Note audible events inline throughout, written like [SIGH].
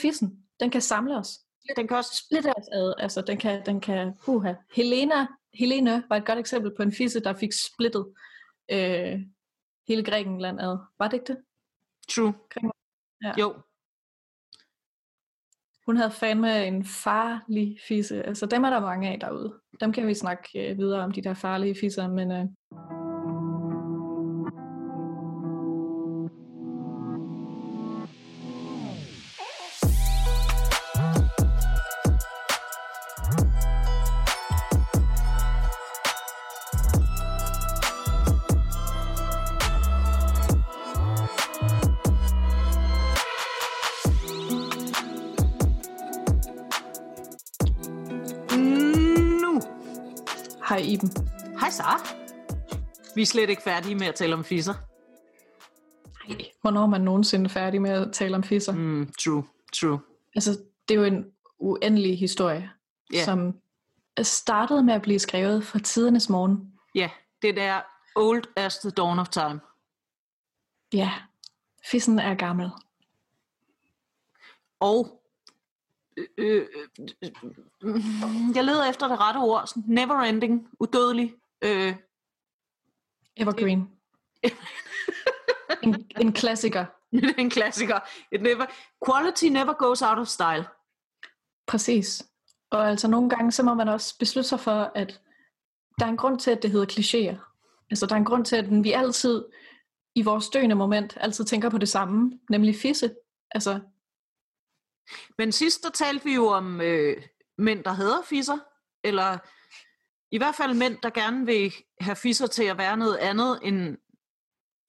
fissen. Den kan samle os. Den kan også... Splitte os ad. Altså, den kan, den kan, puha. Helena, Helene var et godt eksempel på en fisse, der fik splittet øh, hele Grækenland ad. Var det ikke det? True. Ja. Jo. Hun havde fandme en farlig fisse. Altså, dem er der mange af derude. Dem kan vi snakke øh, videre om, de der farlige fisser, men... Øh, Vi er slet ikke færdige med at tale om fisser. Ej, hvornår er man nogensinde færdig med at tale om fisser? Mm. Mm, true, true. Altså, det er jo en uendelig historie, Ja. som startede med at blive skrevet fra tidernes morgen. Ja, det der old as the dawn of time. Ja, fissen er gammel. Og øh, øh, øh, øh, jeg leder efter det rette ord. Sådan Never ending, udødelig. Øh, Evergreen. [LAUGHS] en, en klassiker. er en klassiker. It never, quality never goes out of style. Præcis. Og altså nogle gange, så må man også beslutte sig for, at der er en grund til, at det hedder klichéer. Altså der er en grund til, at vi altid i vores døende moment altid tænker på det samme, nemlig fisse. Altså, Men sidst der talte vi jo om øh, mænd, der hader fisser, eller i hvert fald mænd, der gerne vil have fisser til at være noget andet, end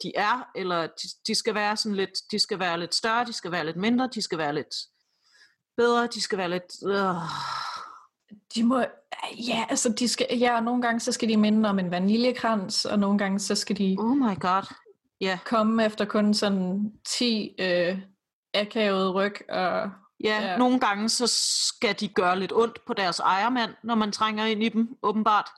de er, eller de, de skal være sådan lidt, de skal være lidt større, de skal være lidt mindre, de skal være lidt bedre, de skal være lidt... Øh. de må, ja, altså de skal, ja, og nogle gange så skal de minde om en vaniljekrans, og nogle gange så skal de Oh my god. Ja, komme efter kun sådan 10 øh, akavede ryg, og ja, Ja. nogle gange så skal de gøre lidt ondt på deres ejermand, når man trænger ind i dem, åbenbart.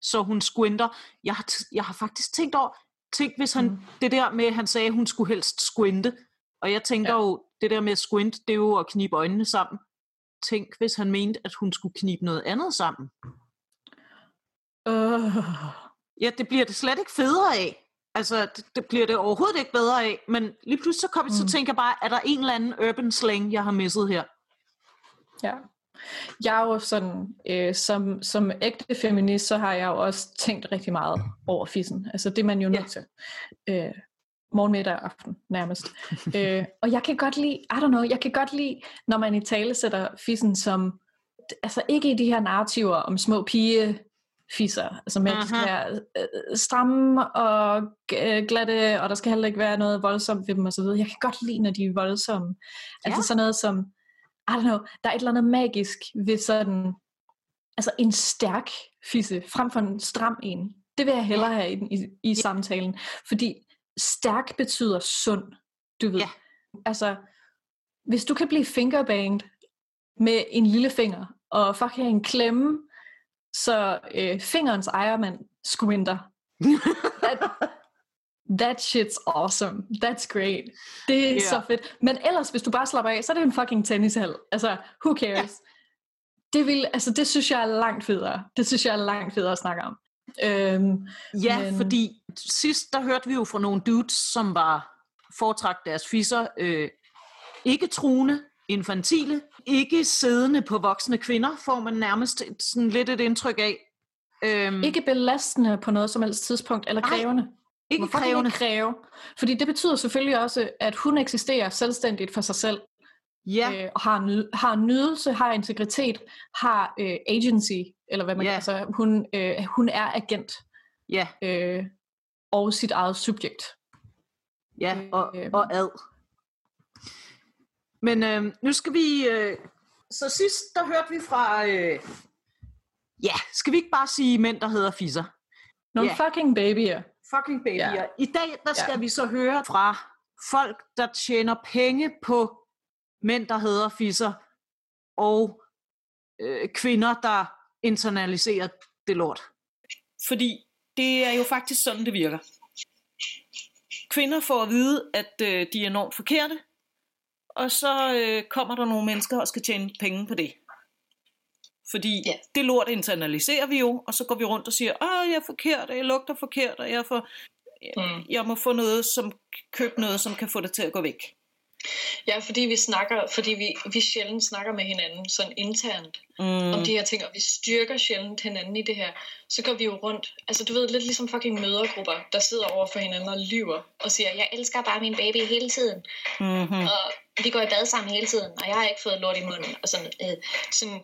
Så hun squinter. Jeg har, jeg har faktisk tænkt over, tænk hvis han, Mm. det der med, at han sagde, at hun skulle helst squinte. Og jeg tænker Ja. jo, det der med at squint, det er jo at knibe øjnene sammen. Tænk, hvis han mente, at hun skulle knibe noget andet sammen. øh, Ja, det bliver det slet ikke federe af. Altså, det, det bliver det overhovedet ikke bedre af. Men lige pludselig så, kom, mm. så tænker jeg bare, er der en eller anden urban slang, jeg har misset her? ja. Jeg er jo sådan, øh, som, som ægte feminist, så har jeg jo også tænkt rigtig meget over fissen. Altså det er man jo nødt Ja. til. Øh, morgen, middag og aften nærmest. [LAUGHS] øh, og jeg kan godt lide, I don't know, jeg kan godt lide, når man i tale sætter fissen som, altså ikke i de her narrativer om små pige fisser, altså at de skal være øh, stramme og øh, glatte, og der skal heller ikke være noget voldsomt ved dem og så videre. Jeg kan godt lide, når de er voldsomme. Altså Ja. sådan noget som, I don't know, der er et eller andet magisk ved sådan, altså en stærk fisse, frem for en stram en. Det vil jeg hellere have i, i, i samtalen. Fordi stærk betyder sund, du ved. Ja. Altså, hvis du kan blive fingerbanged med en lille finger, og fuck have en klemme, så øh, fingerens ejermand squinter. That, that shit's awesome. That's great. Det er Ja. så fedt. Men ellers, hvis du bare slapper af, så er det en fucking tennishal. Altså, who cares? Det, vil, altså, det synes jeg er langt federe. Det synes jeg er langt federe at snakke om. Øhm, Ja, Men- fordi sidst der hørte vi jo fra nogle dudes, som var foretræk deres fisser øh, ikke truende, infantile, ikke siddende på voksne kvinder, får man nærmest et, sådan lidt et indtryk af. Øhm, ikke belastende på noget som helst tidspunkt, eller Nej, krævende. ikke Hvorfor krævende. Ikke kræve? Fordi det betyder selvfølgelig også, at hun eksisterer selvstændigt for sig selv, Ja, øh, og har, har nydelse, har integritet, har øh, agency, eller hvad man Ja. yeah. altså, hun, øh, hun er agent, ja, øh, og sit eget subjekt. ja, og, Øhm. og ad. Men øh, nu skal vi... Øh, så sidst der hørte vi fra... Øh, ja, skal vi ikke bare sige mænd, der hedder fisser? Nogle Ja. fucking babyer. fucking babyer. Ja. I dag, der skal ja. vi så høre fra folk, der tjener penge på mænd, der hedder fisser, og øh, kvinder, der internaliserer det lort. Fordi det er jo faktisk sådan, det virker. Kvinder får at vide, at øh, de er enormt forkerte, og så øh, kommer der nogle mennesker og skal tjene penge på det. Fordi Ja. det lort internaliserer vi jo, og så går vi rundt og siger, åh, jeg er forkert, og jeg lugter forkert, og jeg, får, Mm. jeg må få noget, som købe noget, som kan få det til at gå væk. Ja, fordi vi snakker, fordi vi, vi sjældent snakker med hinanden sådan internt Mm. om de her ting, og vi styrker sjældent hinanden i det her, så går vi jo rundt, altså du ved, lidt ligesom fucking mødergrupper, der sidder over for hinanden og lyver, og siger, jeg elsker bare min baby hele tiden, Mm-hmm. og vi går i bad sammen hele tiden, og jeg har ikke fået lort i munden, og sådan, øh, sådan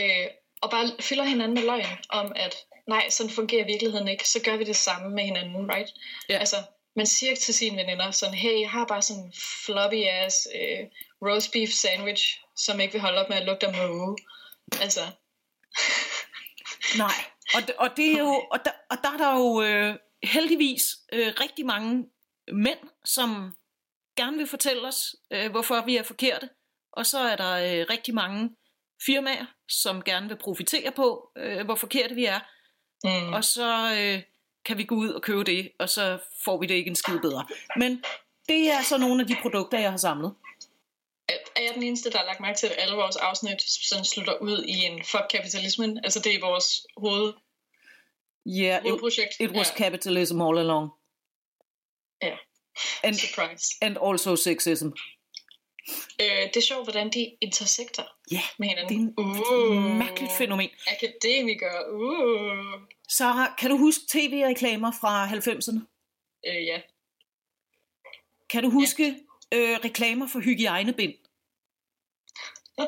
øh, og bare fylder hinanden med løgn om, at nej, sådan fungerer virkeligheden ikke, så gør vi det samme med hinanden, right? Ja. Altså, man siger ikke til sine veninder sådan, hey, jeg har bare sådan en floppy ass øh, roast beef sandwich, som ikke vil holde op med at lugte af måge. Altså, Nej, og, det- og, det er jo, og, der, og der er der jo øh, heldigvis øh, rigtig mange mænd, som gerne vil fortælle os, øh, hvorfor vi er forkerte. Og så er der øh, rigtig mange firmaer, som gerne vil profitere på, øh, hvor forkerte vi er. mm. Og så øh, kan vi gå ud og købe det, og så får vi det ikke en skid bedre. Men det er så nogle af de produkter, jeg har samlet. er jeg den eneste, der har lagt mærke til, at alle vores afsnit sådan slutter ud i en fuck kapitalismen? Altså det er vores hoved, Yeah, it, hovedprojekt. it was ja, capitalism all along. Ja. And, surprise. and also sexism. Øh, det er sjovt, hvordan de intersekter Ja, med det er hinanden. en, et mærkeligt fænomen. Akademikere. Uh. Sarah, kan du huske tv-reklamer fra 90'erne? Øh, ja. Kan du huske øh, reklamer for hygiejnebind? [LAUGHS]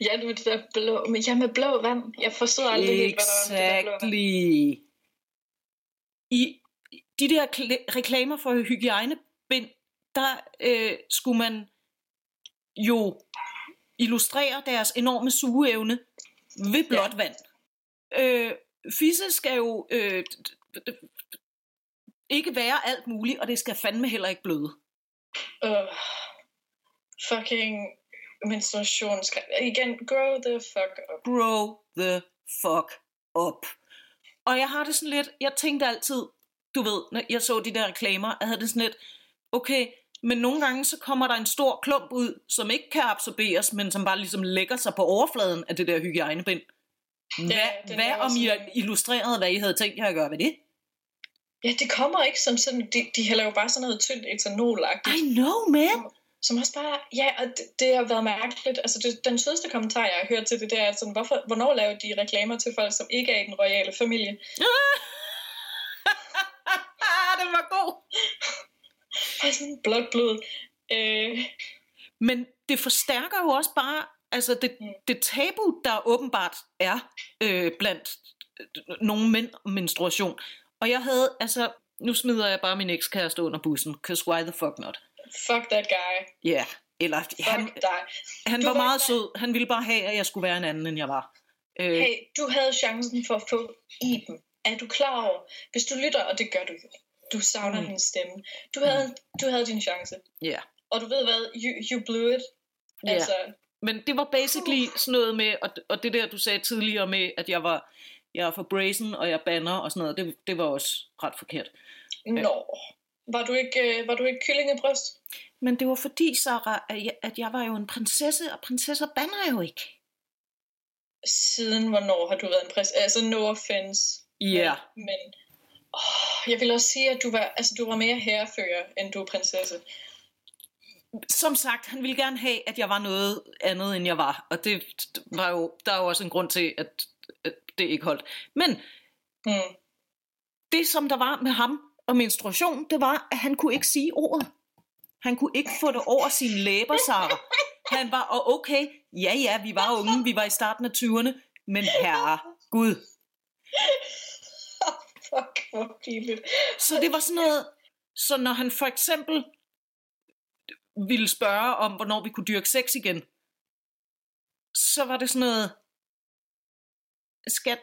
Ja, det var det der blå, men ja, med blå vand. Jeg forstod aldrig helt, hvad der var det der blå vand. Exactly. I de der reklamer for hygiejnebind, der øh, skulle man jo illustrere deres enorme sugeevne ved blåt vand. Øh, fisse skal jo øh, ikke være alt muligt, og det skal fandme heller ikke bløde. Uh, fucking menstruation. Skal... Igen, grow the fuck up. grow the fuck up. Og jeg har det sådan lidt, jeg tænkte altid, du ved, når jeg så de der reklamer, jeg havde det sådan lidt, okay, men nogle gange så kommer der en stor klump ud, som ikke kan absorberes, men som bare ligesom lægger sig på overfladen af det der hygiejnebind. Hvad, den hvad om I illustrerede, hvad I havde tænkt jer at gøre ved det? Ja, det kommer ikke som sådan, de, de hælder jo bare sådan noget tyndt etanolagtigt. I know, man. Som også bare, ja, og det, det har været mærkeligt. Altså, det, den sødeste kommentar, jeg har hørt til det, det er, sådan, hvorfor, hvornår laver de reklamer til folk, som ikke er i den royale familie? Var god. Og sådan blot blod. Øh, Men det forstærker jo også bare altså det, det tabu, der åbenbart er øh, blandt øh, nogle mænd om menstruation. Og jeg havde, altså, nu smider jeg bare min ekskæreste under bussen, cause why the fuck not? fuck that guy. Ja, yeah. eller Fuck han, dig. han Du var var meget ikke- sød. Han ville bare have, at jeg skulle være en anden, end jeg var. Øh, Hey, du havde chancen for at få Iben. Er du klar over? Hvis du lytter, og det gør du jo. Du savner Mm. mm. hendes stemme. Du havde, du havde din chance. Ja. Og du ved hvad? You, you blew it. Ja. Altså, Men det var basically sådan noget med, og, og det der, du sagde tidligere med, at jeg var, jeg er for brazen, og jeg banner og sådan noget, det, det var også ret forkert. nå. Var du ikke, øh, var du ikke kyllingebryst? Men det var fordi, Sarah, at jeg, at jeg var jo en prinsesse, og prinsesser banner jo ikke. Siden hvornår har du været en pris? Altså, no offense. Ja. Men, men åh, jeg vil også sige, at du var, altså, du var mere herrefører, end du er prinsesse. Som sagt, han ville gerne have, at jeg var noget andet, end jeg var. Og det var jo, der er jo også en grund til, at, at det ikke holdt. Men Hmm. det, som der var med ham og menstruation, det var, at han kunne ikke sige ordet. Han kunne ikke få det over sine læber, Sarah. Han var, og okay, ja ja, vi var unge, vi var i starten af 20'erne, men herre Gud. Fuck, hvor pinligt. Så det var sådan noget, så når han for eksempel ville spørge om, hvornår vi kunne dyrke sex igen, så var det sådan noget, skat,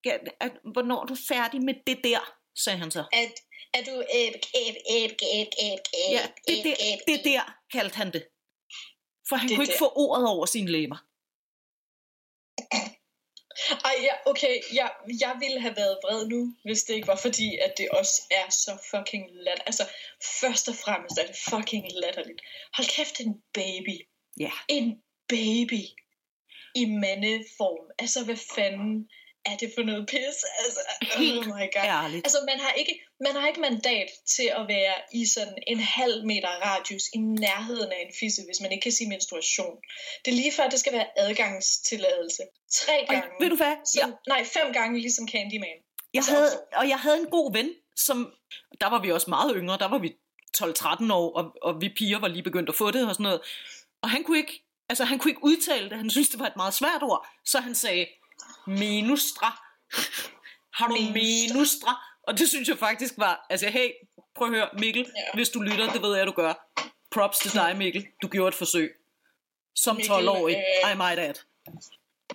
skat at, hvornår er du færdig med det der, sagde han så. At, er du æb, æb, æb, æb, æb, æb, Ja, det der, det der kaldte han det. For han Det kunne ikke der. få ordet over sine læber. Ej, ja, okay, jeg, jeg ville have været vred nu, hvis det ikke var fordi, at det også er så fucking lat. Altså, først og fremmest er det fucking latterligt. Hold kæft, en baby. Ja. En baby i mandeform. Altså, hvad fanden er det for noget pis? Altså, oh [LAUGHS] my god. Ærligt. Altså, man har, ikke, man har ikke mandat til at være i sådan en halv meter radius i nærheden af en fisse, hvis man ikke kan sige menstruation. Det er lige før, det skal være adgangstilladelse. Tre Og gange. ved du hvad? Så, Jeg, Nej, fem gange ligesom Candyman. jeg så- havde, og jeg havde en god ven, som, der var vi også meget yngre, der var vi 12-13 år, og, og vi piger var lige begyndt at få det og sådan noget. Og han kunne ikke, altså han kunne ikke udtale det, han syntes, det var et meget svært ord, så han sagde, menustra. Har du Menustra. menustra? Og det synes jeg faktisk var, altså hey, prøv at høre, Mikkel, Ja. hvis du lytter, det ved jeg, du gør. Props til dig, Mikkel. Du gjorde et forsøg. Som Mikkel, 12-årig, øh, I might add.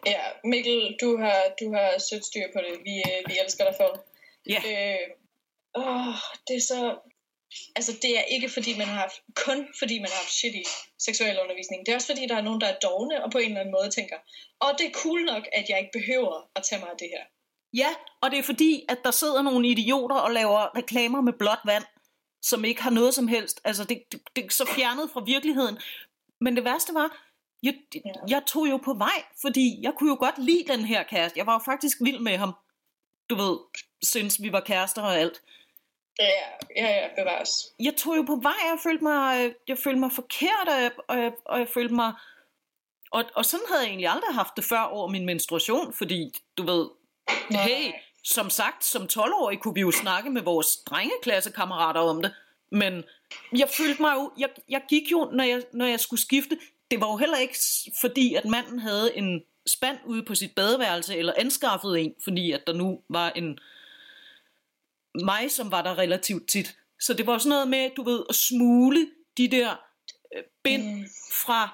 Ja, Mikkel, du har, du har sødt styr på det. Vi, øh, vi elsker dig for. Ja. Øh, åh, det er så... Altså, det er ikke fordi, man har haft, kun fordi man har haft shitty seksuel undervisning. Det er også fordi, der er nogen, der er dogne og på en eller anden måde tænker, og det er cool nok, at jeg ikke behøver at tage mig af det her. Ja, og det er fordi, at der sidder nogle idioter og laver reklamer med blåt vand, som ikke har noget som helst. Altså, det, det, det er så fjernet fra virkeligheden. Men det værste var, jeg, Ja. jeg tog jo på vej, fordi jeg kunne jo godt lide den her kæreste. Jeg var jo faktisk vild med ham, du ved, sinds vi var kærester og alt. Ja, ja, ja, bevares. Jeg tog jo på vej, jeg følte mig, øh, jeg følte mig forkert, og jeg, og jeg, og jeg følte mig... Og, og sådan havde jeg egentlig aldrig haft det før over min menstruation, fordi du ved, Nej. hey, som sagt, som 12-årig kunne vi jo snakke med vores drengeklassekammerater om det, men jeg følte mig jo, jeg, jeg gik jo, når jeg, når jeg skulle skifte, det var jo heller ikke fordi, at manden havde en spand ude på sit badeværelse, eller anskaffet en, fordi at der nu var en mig, som var der relativt tit. Så det var sådan noget med, du ved, at smule de der øh, bind Mm. fra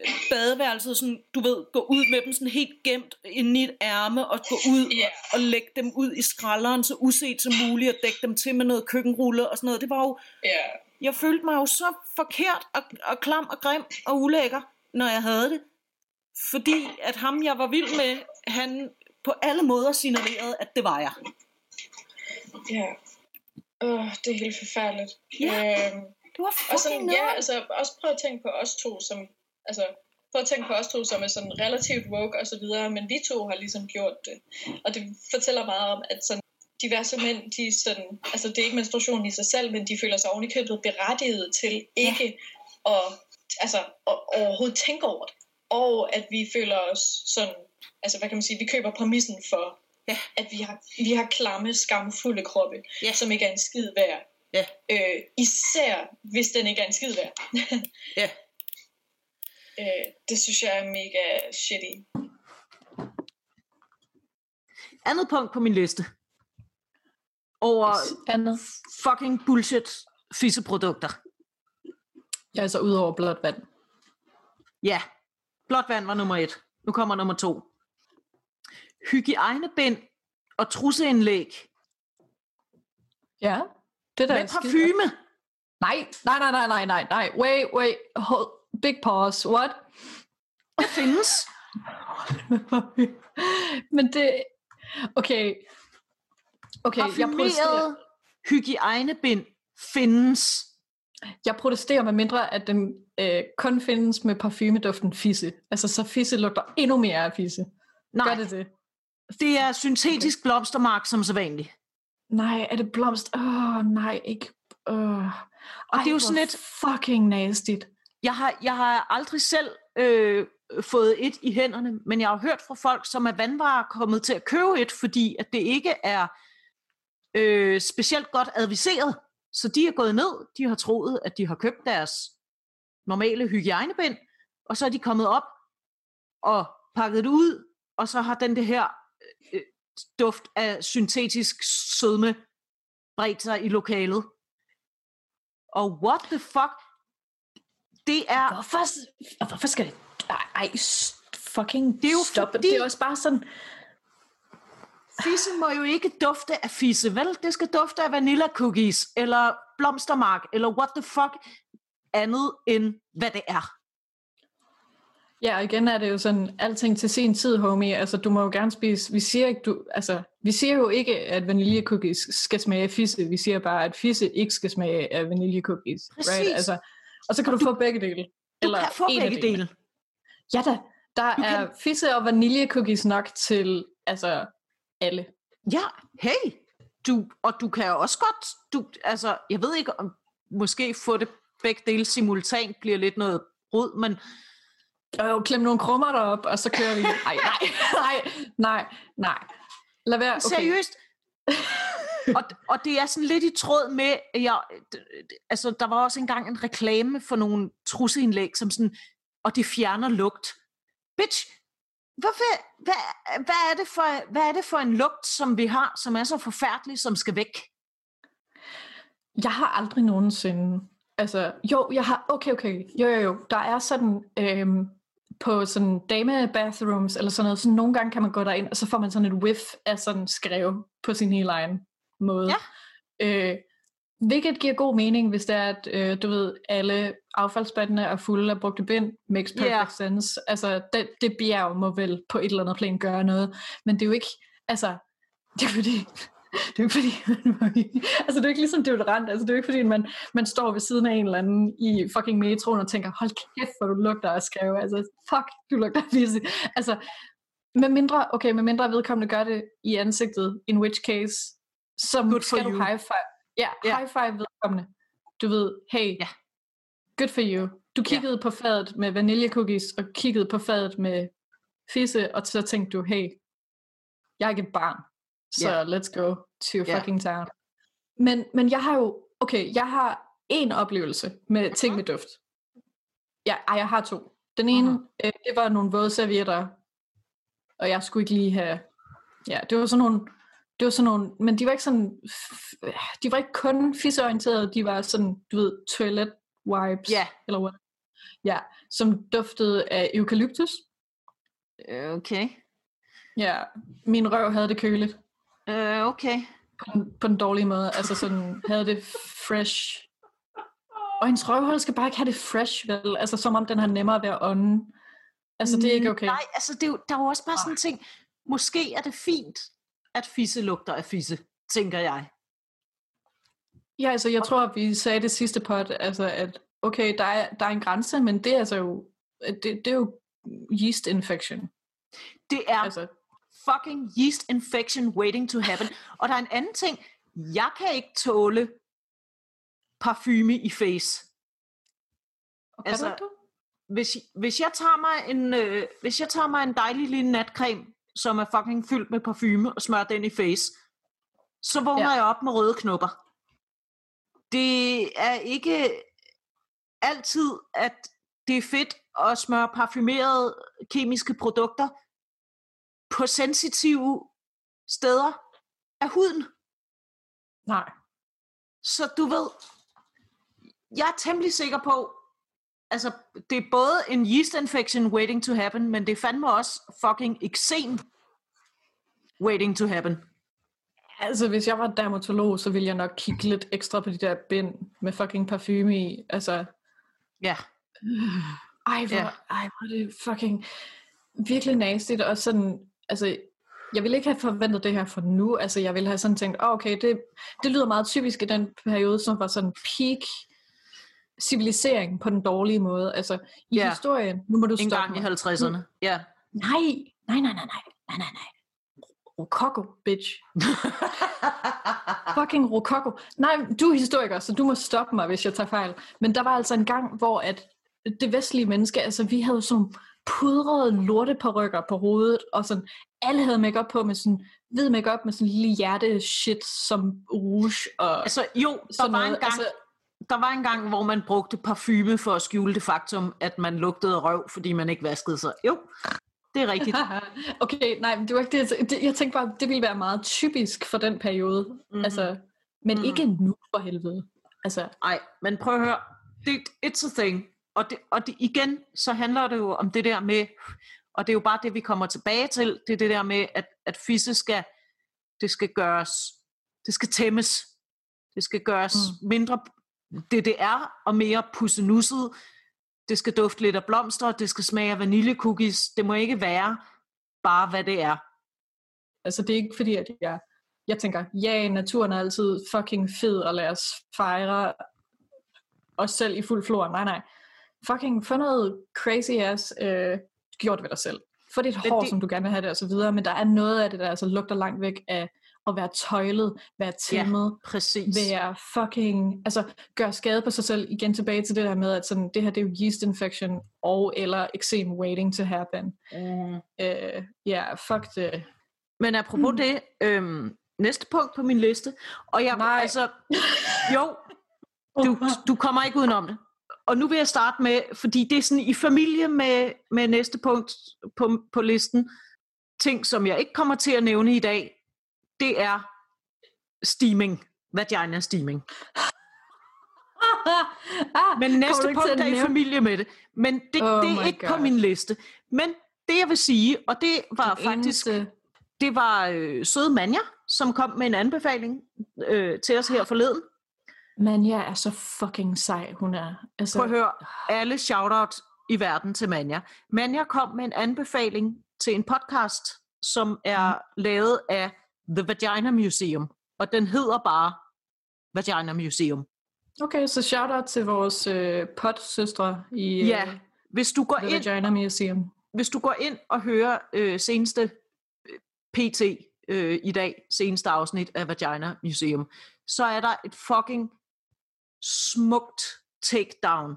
øh, badeværelset, sådan, du ved, gå ud med dem sådan helt gemt inde i et ærme, og gå ud Ja. og lægge dem ud i skralderen, så uset som muligt, og dække dem til med noget køkkenrulle og sådan noget. Det var jo, Ja, jeg følte mig jo så forkert og, og klam og grim og ulækker, når jeg havde det. Fordi at ham, jeg var vild med, han på alle måder signalerede, at det var jeg. Ja. Åh, det er helt forfærdeligt. Ja. Øhm, var Og fucking sådan, noget. ja, altså også prøv at tænke på os to, som, altså, prøv at tænke på os to, som er sådan relativt woke og så videre, men vi to har ligesom gjort det. Og det fortæller meget om, at sådan, diverse mænd, de sådan, altså det er ikke menstruation i sig selv, men de føler sig ovenikøbet berettiget til ikke at, altså, at overhovedet tænke over det. Og at vi føler os sådan, altså hvad kan man sige, vi køber præmissen for, Ja. at vi har, vi har klamme, skamfulde kroppe, Ja. som ikke er en skid værd. Ja. Øh, især hvis den ikke er en skid værd. [LAUGHS] Ja. øh, det synes jeg er mega shitty. Andet punkt på min liste. Over Andet. fucking bullshit fisseprodukter. Ja, altså ud over blåt vand. Ja, blåt vand var nummer et. Nu kommer nummer to. Hygiejnebind og trusseindlæg Ja, det der med parfume. Nej, nej, nej, nej, nej, nej, nej. Wait, wait. Hold. Big pause. What? Det findes. [LAUGHS] Men det... Okay. Okay, jeg protesterer. Parfumeret hygiejnebind findes. Jeg protesterer med mindre, at den øh, kun findes med parfumeduften fisse. Altså, så fisse lugter endnu mere af fisse. Nej, Gør det det? Det er syntetisk blomstermark som sædvanligt. Nej, er det blomst? Åh, oh, nej, ikke. Uh. Og det er jo sådan et- fucking nastigt. Jeg har, jeg har aldrig selv øh, fået et i hænderne, men jeg har hørt fra folk, som er vandvarer kommet til at købe et, fordi at det ikke er øh, specielt godt adviseret. Så de er gået ned, de har troet, at de har købt deres normale hygiejnebind, og så er de kommet op og pakket det ud, og så har den det her øh, duft af syntetisk sødme bredt sig i lokalet. Og what the fuck? Det er Hvorfor, hvorfor skal det... Ej, fucking Det er jo stop. fordi- Det er også bare sådan... Fisse må jo ikke dufte af fisse, vel? Det skal dufte af vanilla cookies, eller blomstermark, eller what the fuck andet end hvad det er. Ja, og igen er det jo sådan, alting til sin tid, homie. Altså, du må jo gerne spise, vi siger, ikke, du, altså, vi siger jo ikke, at vaniljecookies skal smage af fisse. Vi siger bare, at fisse ikke skal smage af vaniljecookies. Præcis. Right? Altså, og så kan Og du, få begge dele. Du Eller kan få begge dele. Ja da, der Du er fisse og vaniljecookies nok til altså alle. Ja, hey. Du, og du kan også godt, du, altså, jeg ved ikke, om måske få det begge dele simultant bliver lidt noget rod, men Og klem nogle krummer derop, og så kører vi. Nej, nej, nej, nej, nej. Lad være. Okay. Seriøst. [LAUGHS] og, og det er sådan lidt i tråd med, jeg, altså der var også engang en reklame for nogle trusseindlæg, som sådan, og det fjerner lugt. Bitch, hvorfor, hvad, hvad, er det for, hvad er det for en lugt, som vi har, som er så forfærdelig, som skal væk? Jeg har aldrig nogensinde... Altså, jo, jeg har... Okay, okay. Jo, jo, jo. Der er sådan... Øhm, på sådan dame-bathrooms eller sådan noget, så nogle gange kan man gå derind, og så får man sådan et whiff af sådan skrev på sin helt egen måde. Ja. Øh, hvilket giver god mening, hvis det er, at øh, du ved, alle affaldsspandene er fulde af brugte bind, makes perfect yeah. sense. Altså, det, det bjerg må vel på et eller andet plan gøre noget, men det er jo ikke, altså, [LAUGHS] det er fordi, det er jo ikke fordi, altså det er jo ikke ligesom deodorant, altså det er jo ikke fordi, man, man står ved siden af en eller anden i fucking metroen og tænker, hold kæft, hvor du lugter af skrev, altså fuck, du lugter af fisse. Altså, med mindre, okay, med mindre vedkommende gør det i ansigtet, in which case, så Good for skal du you. high five. Ja, Ja. high five vedkommende. Du ved, hey, Ja. good for you. Du kiggede på fadet med vaniljecookies, og kiggede på fadet med fisse, og så tænkte du, hey, jeg er ikke et barn, så Ja. let's go to Ja. fucking town. Men, men jeg har jo, okay, jeg har en oplevelse med ting med duft. Ja, ej, jeg har to. Den ene, Mhm. øh, det var nogle våde servietter, og jeg skulle ikke lige have, ja, det var sådan nogle, det var sådan nogle, men de var ikke sådan, de var ikke kun fisseorienterede, de var sådan, du ved, toilet wipes, Ja. eller what? Ja, som duftede af eukalyptus. Okay. Ja, min røv havde det køligt. Uh, okay. på den, på den dårlige måde. Altså sådan, havde det fresh. Og hendes røvhul skal bare ikke have det fresh, vel? Altså som om den har nemmere ved at ånde. Altså det er ikke okay. Nej, altså det er jo, der er jo også bare sådan en ting. Måske er det fint, at fisse lugter af fisse, tænker jeg. Ja, altså jeg tror, at vi sagde det sidste pot, altså at okay, der er, der er en grænse, men det er altså jo, det, det er jo yeast infection. Det er Altså, fucking yeast infection waiting to happen. [LAUGHS] Og der er en anden ting. Jeg kan ikke tåle parfume i face. og kan altså, du? Hvis, hvis, jeg tager mig en, øh, hvis jeg tager mig en dejlig lille natcreme, som er fucking fyldt med parfume, og smører den i face, så vågner ja. jeg op med røde knopper. Det er ikke altid, at det er fedt at smøre parfumerede kemiske produkter på sensitive steder af huden. Nej. Så du ved, jeg er temmelig sikker på, altså det er både en yeast infection waiting to happen, men det er fandme også fucking eksem waiting to happen. Altså, hvis jeg var dermatolog, så ville jeg nok kigge lidt ekstra på de der bind med fucking parfume i. Altså, Ja, ej, hvor, ja. ej, hvor er det fucking virkelig nastigt. Og sådan, altså, jeg ville ikke have forventet det her for nu. Altså, jeg ville have sådan tænkt, oh, okay, det, det lyder meget typisk i den periode, som var sådan peak civilisering på den dårlige måde. Altså, i Ja. historien, nu må du stoppe gang i mig. 50'erne. Ja. Nej, nej, nej, nej, nej, nej, nej, nej. Rokoko, bitch. [LAUGHS] Fucking rokoko. Nej, du er historiker, så du må stoppe mig, hvis jeg tager fejl. Men der var altså en gang, hvor at det vestlige menneske, altså vi havde sådan pudrede lorteparykker på hovedet, og sådan, alle havde makeup på med sådan hvid makeup med sådan en lille hjerte shit som rouge og altså jo, der sådan var, en noget. gang, Altså, der var en gang, hvor man brugte parfume for at skjule det faktum, at man lugtede røv, fordi man ikke vaskede sig. Jo, det er rigtigt. [LAUGHS] okay, nej, men det var ikke det. jeg- det. Jeg tænkte bare, det ville være meget typisk for den periode. Mm-hmm. Altså, men Mhm. ikke nu for helvede. Altså, Nej, men prøv at høre. Det, it's a thing. Og, det, og det, igen, så handler det jo om det der med, og det er jo bare det, vi kommer tilbage til, det er det der med, at, at fisse skal, det skal gøres, det skal tæmmes. Det skal gøres mm. mindre DDR og mere pussenusset. det skal dufte lidt af blomster, det skal smage af vaniljecookies. Det må ikke være bare, hvad det er. Altså det er ikke fordi, at jeg, jeg tænker, ja, naturen er altid fucking fed, og lad os fejre os selv i fuld flor. Nej, nej. Fucking få noget crazy ass øh, gjort ved dig selv. Få dit hår, det- som du gerne vil have det, og så videre. Men der er noget af det, der altså lugter langt væk af at være tøjlet, være tæmmet, Præcis. være fucking, altså gøre skade på sig selv. Igen tilbage til det der med, at sådan, det her det er jo yeast infection og eller eksem waiting to happen. Mm. Øh, ja, fuck det. Men apropos Mm. det, øhm, næste punkt på min liste, og jeg, Nej. altså, jo, du, du kommer ikke udenom det. Og nu vil jeg starte med, fordi det er sådan i familie med, med næste punkt på, på listen, ting, som jeg ikke kommer til at nævne i dag, det er steaming, vagina steaming. ah, [LAUGHS] Men næste punkt er i familie med det. Men det, Oh det er ikke på God. min liste. Men det jeg vil sige, og det var Den faktisk eneste- det var øh, søde Manja, som kom med en anbefaling øh, til os her forleden. Manja er så fucking sej, hun er. Altså, Prøv at høre, alle shout til i verden til Manja. Manja kom med en anbefaling til en podcast, som er lavet af The Vagina Museum, og den hedder bare Vagina Museum. Okay, så shout out til vores øh, potsøstre i øh, Ja, hvis du går The ind, Vagina Museum. hvis du går ind og hører øh, seneste øh, PT øh, i dag, seneste afsnit af Vagina Museum, så er der et fucking smukt takedown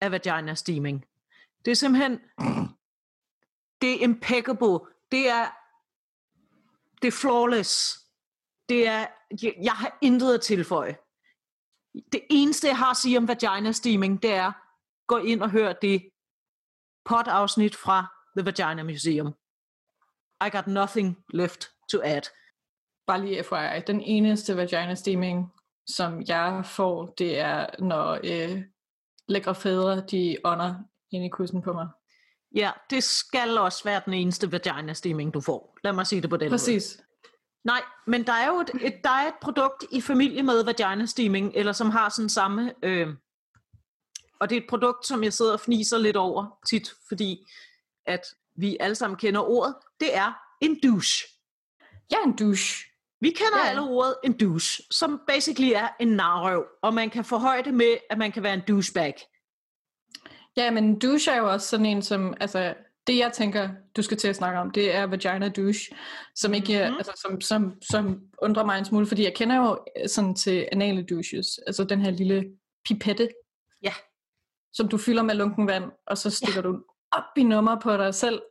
af vagina steaming. Det er simpelthen, det er impeccable. Det er, det er flawless. Det er, jeg, jeg har intet at tilføje. Det eneste, jeg har at sige om vagina steaming, det er, gå ind og hør det pot-afsnit fra The Vagina Museum. I got nothing left to add. Bare lige FYI, den eneste vagina steaming, som jeg får, det er, når øh, lækre fædre, de ånder ind i kussen på mig. Ja, det skal også være den eneste vagina steaming, du får. Lad mig sige det på den måde. Præcis. Nej, men der er jo et, et, der er et produkt i familie med vagina steaming, eller som har sådan samme... Øh, og det er et produkt, som jeg sidder og fniser lidt over tit, fordi at vi alle sammen kender ordet. Det er en douche. Er en douche. Vi kender Ja. alle ordet en douche, som basically er en narrøv, og man kan forhøje det med, at man kan være en douchebag. Ja, men en douche er jo også sådan en, som, altså, det jeg tænker, du skal til at snakke om, det er vagina douche, som ikke, Mhm. altså, som, som, som undrer mig en smule, fordi jeg kender jo øh, sådan til anale douches, altså den her lille pipette, Ja. som du fylder med lunken vand, og så stikker ja. du op i nummer på dig selv,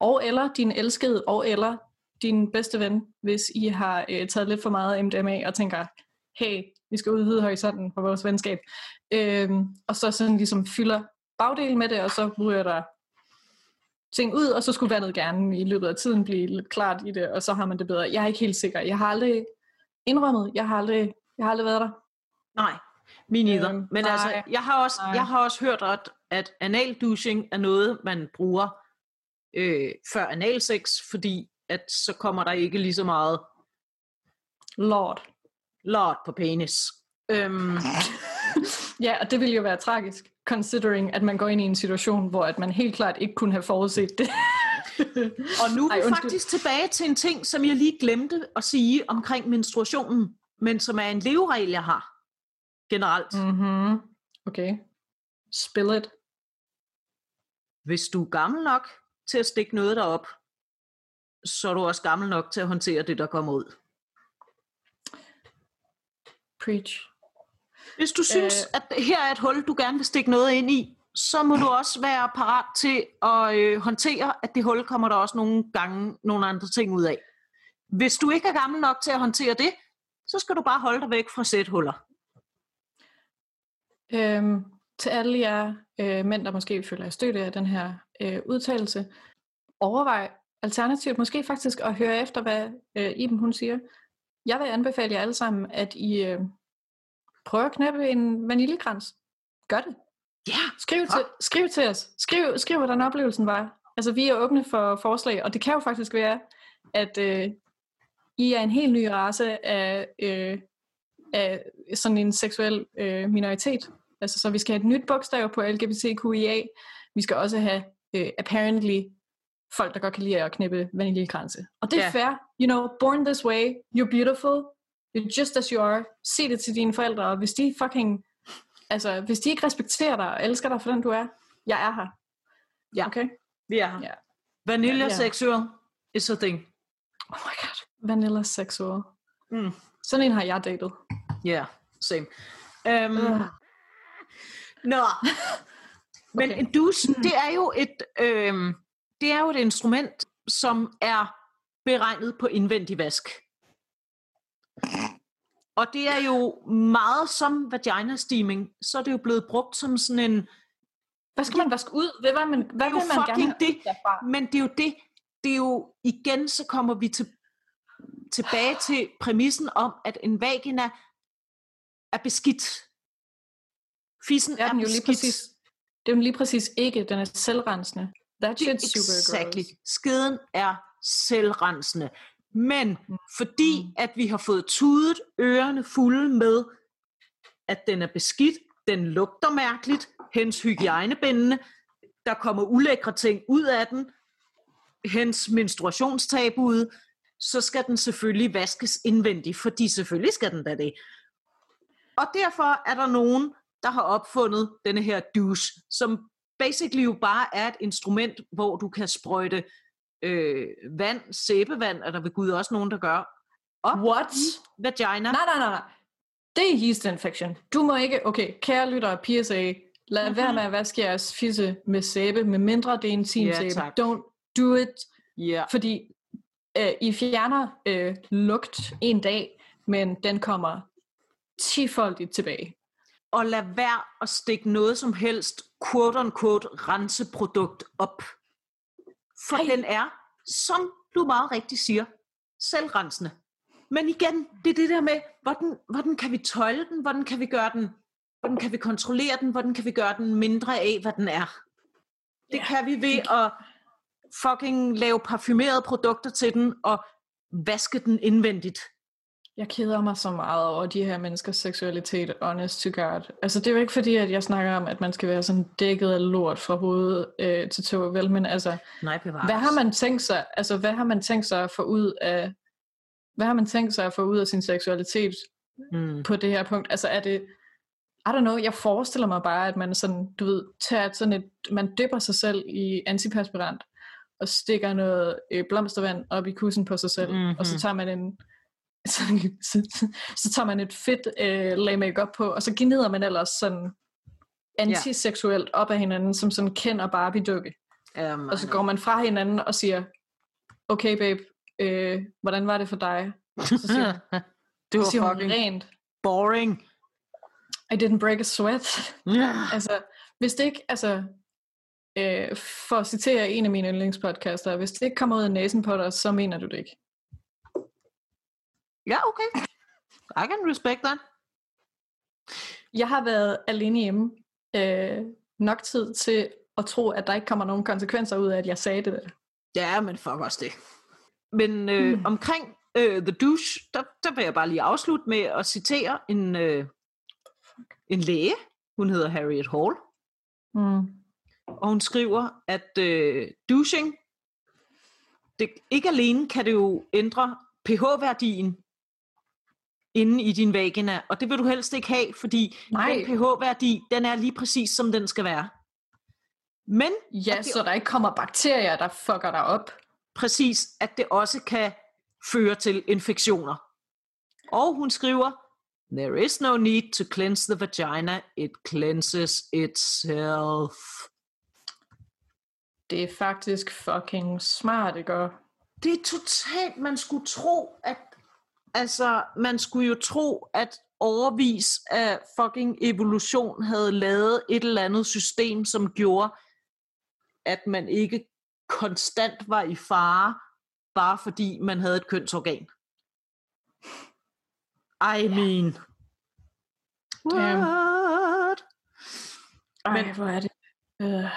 og eller din elskede, og eller din bedste ven, hvis I har øh, taget lidt for meget MDMA og tænker, hey, vi skal udvide horisonten for vores venskab. Øhm, og så sådan ligesom fylder bagdelen med det, og så ryger der ting ud, og så skulle vandet gerne i løbet af tiden blive lidt klart i det, og så har man det bedre. Jeg er ikke helt sikker. Jeg har aldrig indrømmet, jeg har aldrig, jeg har aldrig været der. Nej, min either. Øhm, Men nej, altså, jeg har også, nej. jeg har også hørt, at, at anal douching er noget, man bruger øh, før analsex, fordi at så kommer der ikke lige så meget Lord. lort på penis. Øhm, [LAUGHS] Ja, og det ville jo være tragisk, considering at man går ind i en situation, hvor at man helt klart ikke kunne have forudset det. [LAUGHS] og nu er Ej, vi undskyld. faktisk tilbage til en ting, som jeg lige glemte at sige omkring menstruationen, men som er en leveregel, jeg har generelt. Mm. mm-hmm. Okay. Spill it. Hvis du er gammel nok til at stikke noget derop, så er du også gammel nok til at håndtere det, der kommer ud. Preach. Hvis du synes, Øh. at her er et hul, du gerne vil stikke noget ind i, så må du også være parat til at øh, håndtere, at det hul kommer der også nogle gange nogle andre ting ud af. Hvis du ikke er gammel nok til at håndtere det, så skal du bare holde dig væk fra sæthuller. Øhm, til alle jer øh, mænd, der måske føler jer støtte af den her øh, udtalelse, overvej alternativt måske faktisk at høre efter, hvad øh, Iben hun siger. Jeg vil anbefale jer alle sammen, at I øh, prøver at knæppe en vaniljekrans. Gør det. Ja, Skriv til, skriv til os. Skriv, skriv, hvordan oplevelsen var. Altså, vi er åbne for forslag, og det kan jo faktisk være, at øh, I er en helt ny race af, øh, af sådan en seksuel øh, minoritet, Altså, så vi skal have et nyt bogstav på LGBTQIA. Vi skal også have, uh, apparently, folk, der godt kan lide at knippe vaniljekranse. Og det er Ja. fair. You know, born this way, you're beautiful, you're just as you are. Sig det til dine forældre, og hvis de fucking, altså, hvis de ikke respekterer dig og elsker dig for den du er, jeg er her. Ja. Okay? Vi er her. Ja. Vanilla sexual is a thing. Oh my god. Vanilla sexual. Mm. Sådan en har jeg datet. Ja, yeah, same. Um, Øh. Nå, men Okay. en douche, det er jo et, øhm, det er jo et instrument, som er beregnet på indvendig vask. Og det er jo meget som vagina steaming, så er det jo blevet brugt som sådan en, Hvad skal man vaske ud? Hvad, hvad, man, hvad jo vil man gerne det. derfra? men det er jo det, det er jo igen, så kommer vi til, tilbage til præmissen om, at en vagina er beskidt. Fissen Det er er jo lige beskidt. præcis. Det er den lige præcis ikke. Den er selvrensende. That Det er shit's super exactly. gross. Skeden er selvrensende. Men fordi Mm. at vi har fået tudet ørerne fulde med, at den er beskidt, den lugter mærkeligt, hens hygiejnebindende, der kommer ulækre ting ud af den, hens menstruationstabuet, så skal den selvfølgelig vaskes indvendigt, fordi selvfølgelig skal den da det. Og derfor er der nogen, der har opfundet denne her douche, som basically jo bare er et instrument, hvor du kan sprøjte øh, vand, sæbevand, er der ved Gud også nogen, der gør, op What? i vagina. Nej, nej, nej, nej. Det er yeast infection. Du må ikke, okay, kære lyttere, PSA, lad mm-hmm. være med at vaske jeres fisse med sæbe, med mindre det er en sæbe. tak. Don't do it, Ja. fordi øh, I fjerner øh, lugt en dag, men den kommer tifoldigt tilbage. Og lad være at stikke noget som helst quote-unquote renseprodukt op. For Ej. Den er, som du meget rigtigt siger, selvrensende. Men igen, det er det der med, hvordan, hvordan kan vi tøjle den, hvordan kan vi gøre den, hvordan kan vi kontrollere den, hvordan kan vi gøre den mindre af, hvad den er. Det Ja, kan vi ved at fucking lave parfumerede produkter til den, og vaske den indvendigt. Jeg keder mig så meget over de her menneskers seksualitet, honest to God. Altså, det er jo ikke fordi, at jeg snakker om, at man skal være sådan dækket af lort fra hoved øh, til tå, vel? Men altså, Nej, bevares. hvad har man tænkt sig, altså, hvad har man tænkt sig at få ud af, hvad har man tænkt sig at få ud af sin seksualitet Mm. på det her punkt? Altså, er det, I don't know, jeg forestiller mig bare, at man sådan, du ved, tager sådan et, man dypper sig selv i antiperspirant, og stikker noget øh, blomstervand op i kussen på sig selv, mm-hmm. og så Mhm. tager man en, [LAUGHS] så, så, så tager man et fedt øh, lag makeup på, og så gnider man ellers sådan antiseksuelt op af hinanden, som sådan kender Barbie-dukke. Um, Og så går man fra hinanden og siger, okay babe, øh, hvordan var det for dig? Så siger, [LAUGHS] det var så siger fucking rent, boring. I didn't break a sweat. Ja. altså, hvis det ikke, altså, øh, for at citere en af mine yndlingspodcaster, hvis det ikke kommer ud af næsen på dig, så mener du det ikke. Ja, okay. I can respect that. Jeg har været alene hjemme øh, nok tid til at tro, at der ikke kommer nogen konsekvenser ud af, at jeg sagde det der. Ja, men fuck også det. Men øh, mm. omkring øh, The Douche, der, der vil jeg bare lige afslutte med at citere en, øh, en læge. Hun hedder Harriet Hall. Mm. Og hun skriver, at øh, douching, det, ikke alene kan det jo ændre pH-værdien inde i din vagina, og det vil du helst ikke have, fordi Nej. den pH-værdi, den er lige præcis, som den skal være. Men Ja, det- så der ikke kommer bakterier, der fucker dig op. præcis, at det også kan føre til infektioner. Og hun skriver, There is no need to cleanse the vagina, it cleanses itself. Det er faktisk fucking smart, ikke? Det er totalt, man skulle tro, at altså, man skulle jo tro, at overvis af fucking evolution havde lavet et eller andet system, som gjorde, at man ikke konstant var i fare, bare fordi man havde et kønsorgan. I mean. What? Ej, Men- hvor er det. Øh,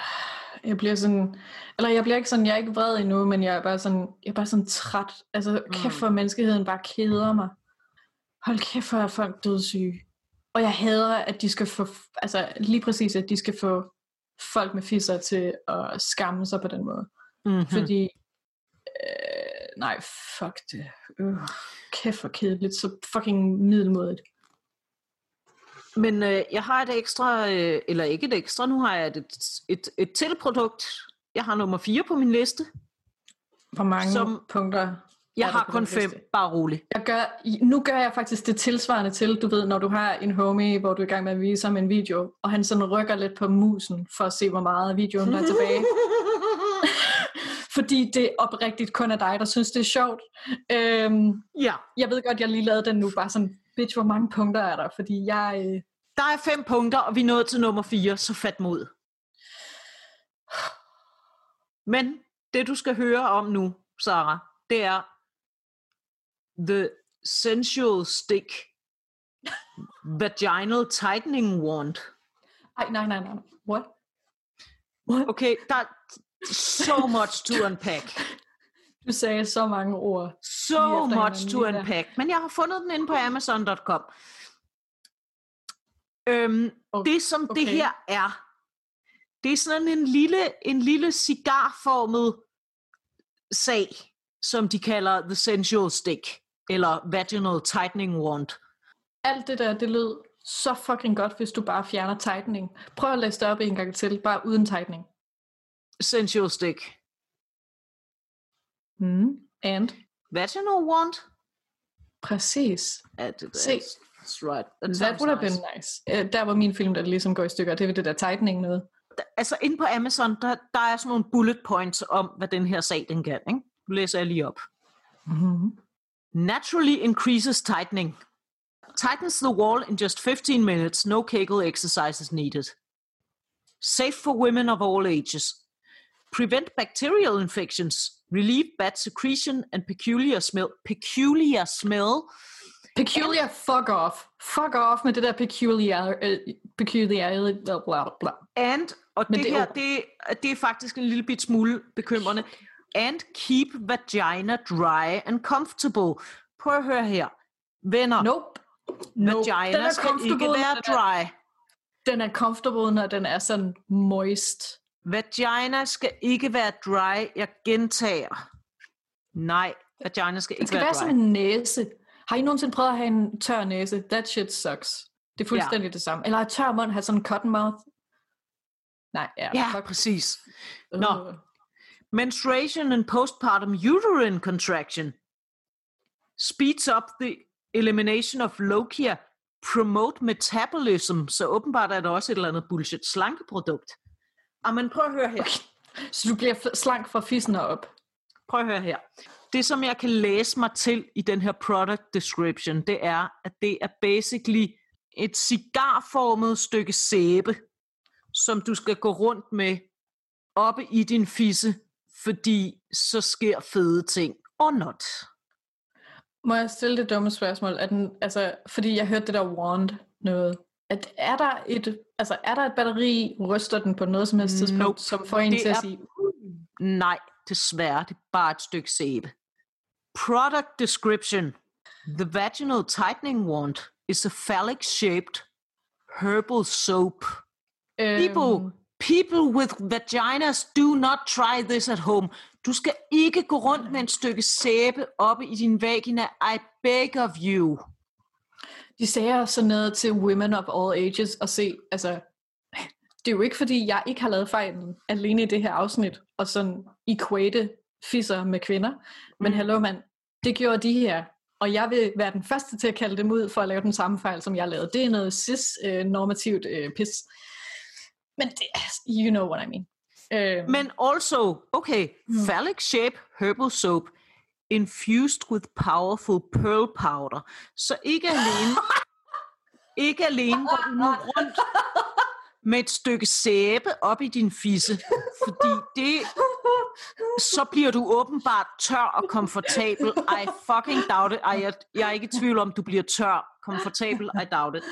jeg bliver sådan, eller jeg bliver ikke sådan, jeg er ikke vred endnu, men jeg er bare sådan, jeg er bare sådan træt. Altså, kæft Mm. for menneskeheden bare keder mig. Hold kæft for, er folk dødssyge. Og jeg hader, at de skal få, altså lige præcis, at de skal få folk med fisser til at skamme sig på den måde. Mm-hmm. Fordi, øh, nej, fuck det. Øh, kæft for kedeligt, så fucking middelmodigt. Men øh, jeg har et ekstra, øh, eller ikke et ekstra, nu har jeg et, et, et til produkt. Jeg har nummer 4 på min liste. Hvor mange Som- punkter Jeg har kun fem, bare rolig. Jeg gør, nu gør jeg faktisk det tilsvarende til, du ved, når du har en homie, hvor du er i gang med at vise ham en video, og han sådan rykker lidt på musen, for at se, hvor meget videoen der er tilbage. [LAUGHS] Fordi det oprigtigt kun er dig, der synes, det er sjovt. Øhm, Ja, jeg ved godt, jeg lige lavede den nu, bare sådan, bitch, hvor mange punkter er der? Fordi jeg, øh, der er fem punkter, og vi er nået til nummer 4, så fat mod. Men det du skal høre om nu, Sara, det er The Sensual Stick Vaginal Tightening Wand. ej, nej, nej, nej, what? What? Okay, der er so much to unpack. Du sagde så mange ord. So much to unpack. Men jeg har fundet den inde på Amazon.com. Øhm, Okay, det som det okay. her er, det er sådan en lille, en lille cigarformet sag, som de kalder The Sensual Stick, eller Vaginal Tightening Wand. Alt det der, det lød så fucking godt, hvis du bare fjerner tightening. Prøv at læse det op en gang til, bare uden tightening. Sensual Stick. Mm. And? Vaginal Wand? Præcis. Ja, det, Se. That's right. That, That would have nice. been nice. Uh, der var min film, der ligesom går i stykker. Det er det der tightening noget. altså inde på Amazon, der, der er sådan nogle bullet points om, hvad den her sag den kan. Ikke? Nu læser jeg lige op. Mm-hmm. Naturally increases tightening. Tightens the wall in just 15 minutes. No Kegel exercises needed. Safe for women of all ages. Prevent bacterial infections. Relieve bad secretion and peculiar smell. Peculiar smell. Peculiar, fuck off. Fuck off med det der peculiar, uh, peculiar, bla bla bla. And, og Men det, det er her, det, det er faktisk en lille bit smule bekymrende. And keep vagina dry and comfortable. Prøv at høre her. Venner, Nope. nope. vagina skal ikke være dry. den er comfortable, når den er sådan moist. Vagina skal ikke være dry. Jeg gentager. Nej, vagina skal ikke skal være være dry. som en næse. Har I nogensinde prøvet at have en tør næse? That shit sucks. Det er fuldstændig det samme. Eller et tør mund, have sådan en cotton mouth. Nej, ja. Ja, fuck. præcis. Øh. Nå. Menstruation and postpartum uterine contraction speeds up the elimination of lochia, promote metabolism, så åbenbart er der også et eller andet bullshit slankeprodukt. Ah, men prøv at høre her. Så du bliver slank fra fissen og op. Prøv at høre her. Det, som jeg kan læse mig til i den her product description, det er, at det er basically et cigarformet stykke sæbe, som du skal gå rundt med oppe i din fisse, fordi så sker fede ting. Or not. Må jeg stille det dumme spørgsmål? Er den, altså, fordi jeg hørte det der wand noget. At er, der et, altså, er der et batteri, ryster den på noget som helst tidspunkt, Nope. som får en Det til at er- sige, Nej, desværre, det er bare et stykke sæbe. Product description. The vaginal tightening wand is a phallic-shaped herbal soap. People, øhm, people with vaginas do not try this at home. Du skal ikke gå rundt med en stykke sæbe oppe i din vagina. I beg of you. De sagde sådan noget til women of all ages og se, altså, det er jo ikke fordi, jeg ikke har lavet fejlen alene i det her afsnit, og sådan equate fisser med kvinder, men Mm. hallo mand, det gjorde de her, og jeg vil være den første til at kalde dem ud for at lave den samme fejl, som jeg lavede. Det er noget cis-normativt øh, pis. Men det, you know what I mean. Øh, Men also, okay, Hmm. phallic shape herbal soap infused with powerful pearl powder. Så ikke alene, [LAUGHS] ikke alene går du nu rundt med et stykke sæbe op i din fisse, fordi det, så bliver du åbenbart tør og komfortabel. I fucking doubt it. Ej, jeg, jeg er ikke i tvivl om, du bliver tør, komfortabel. I doubt it.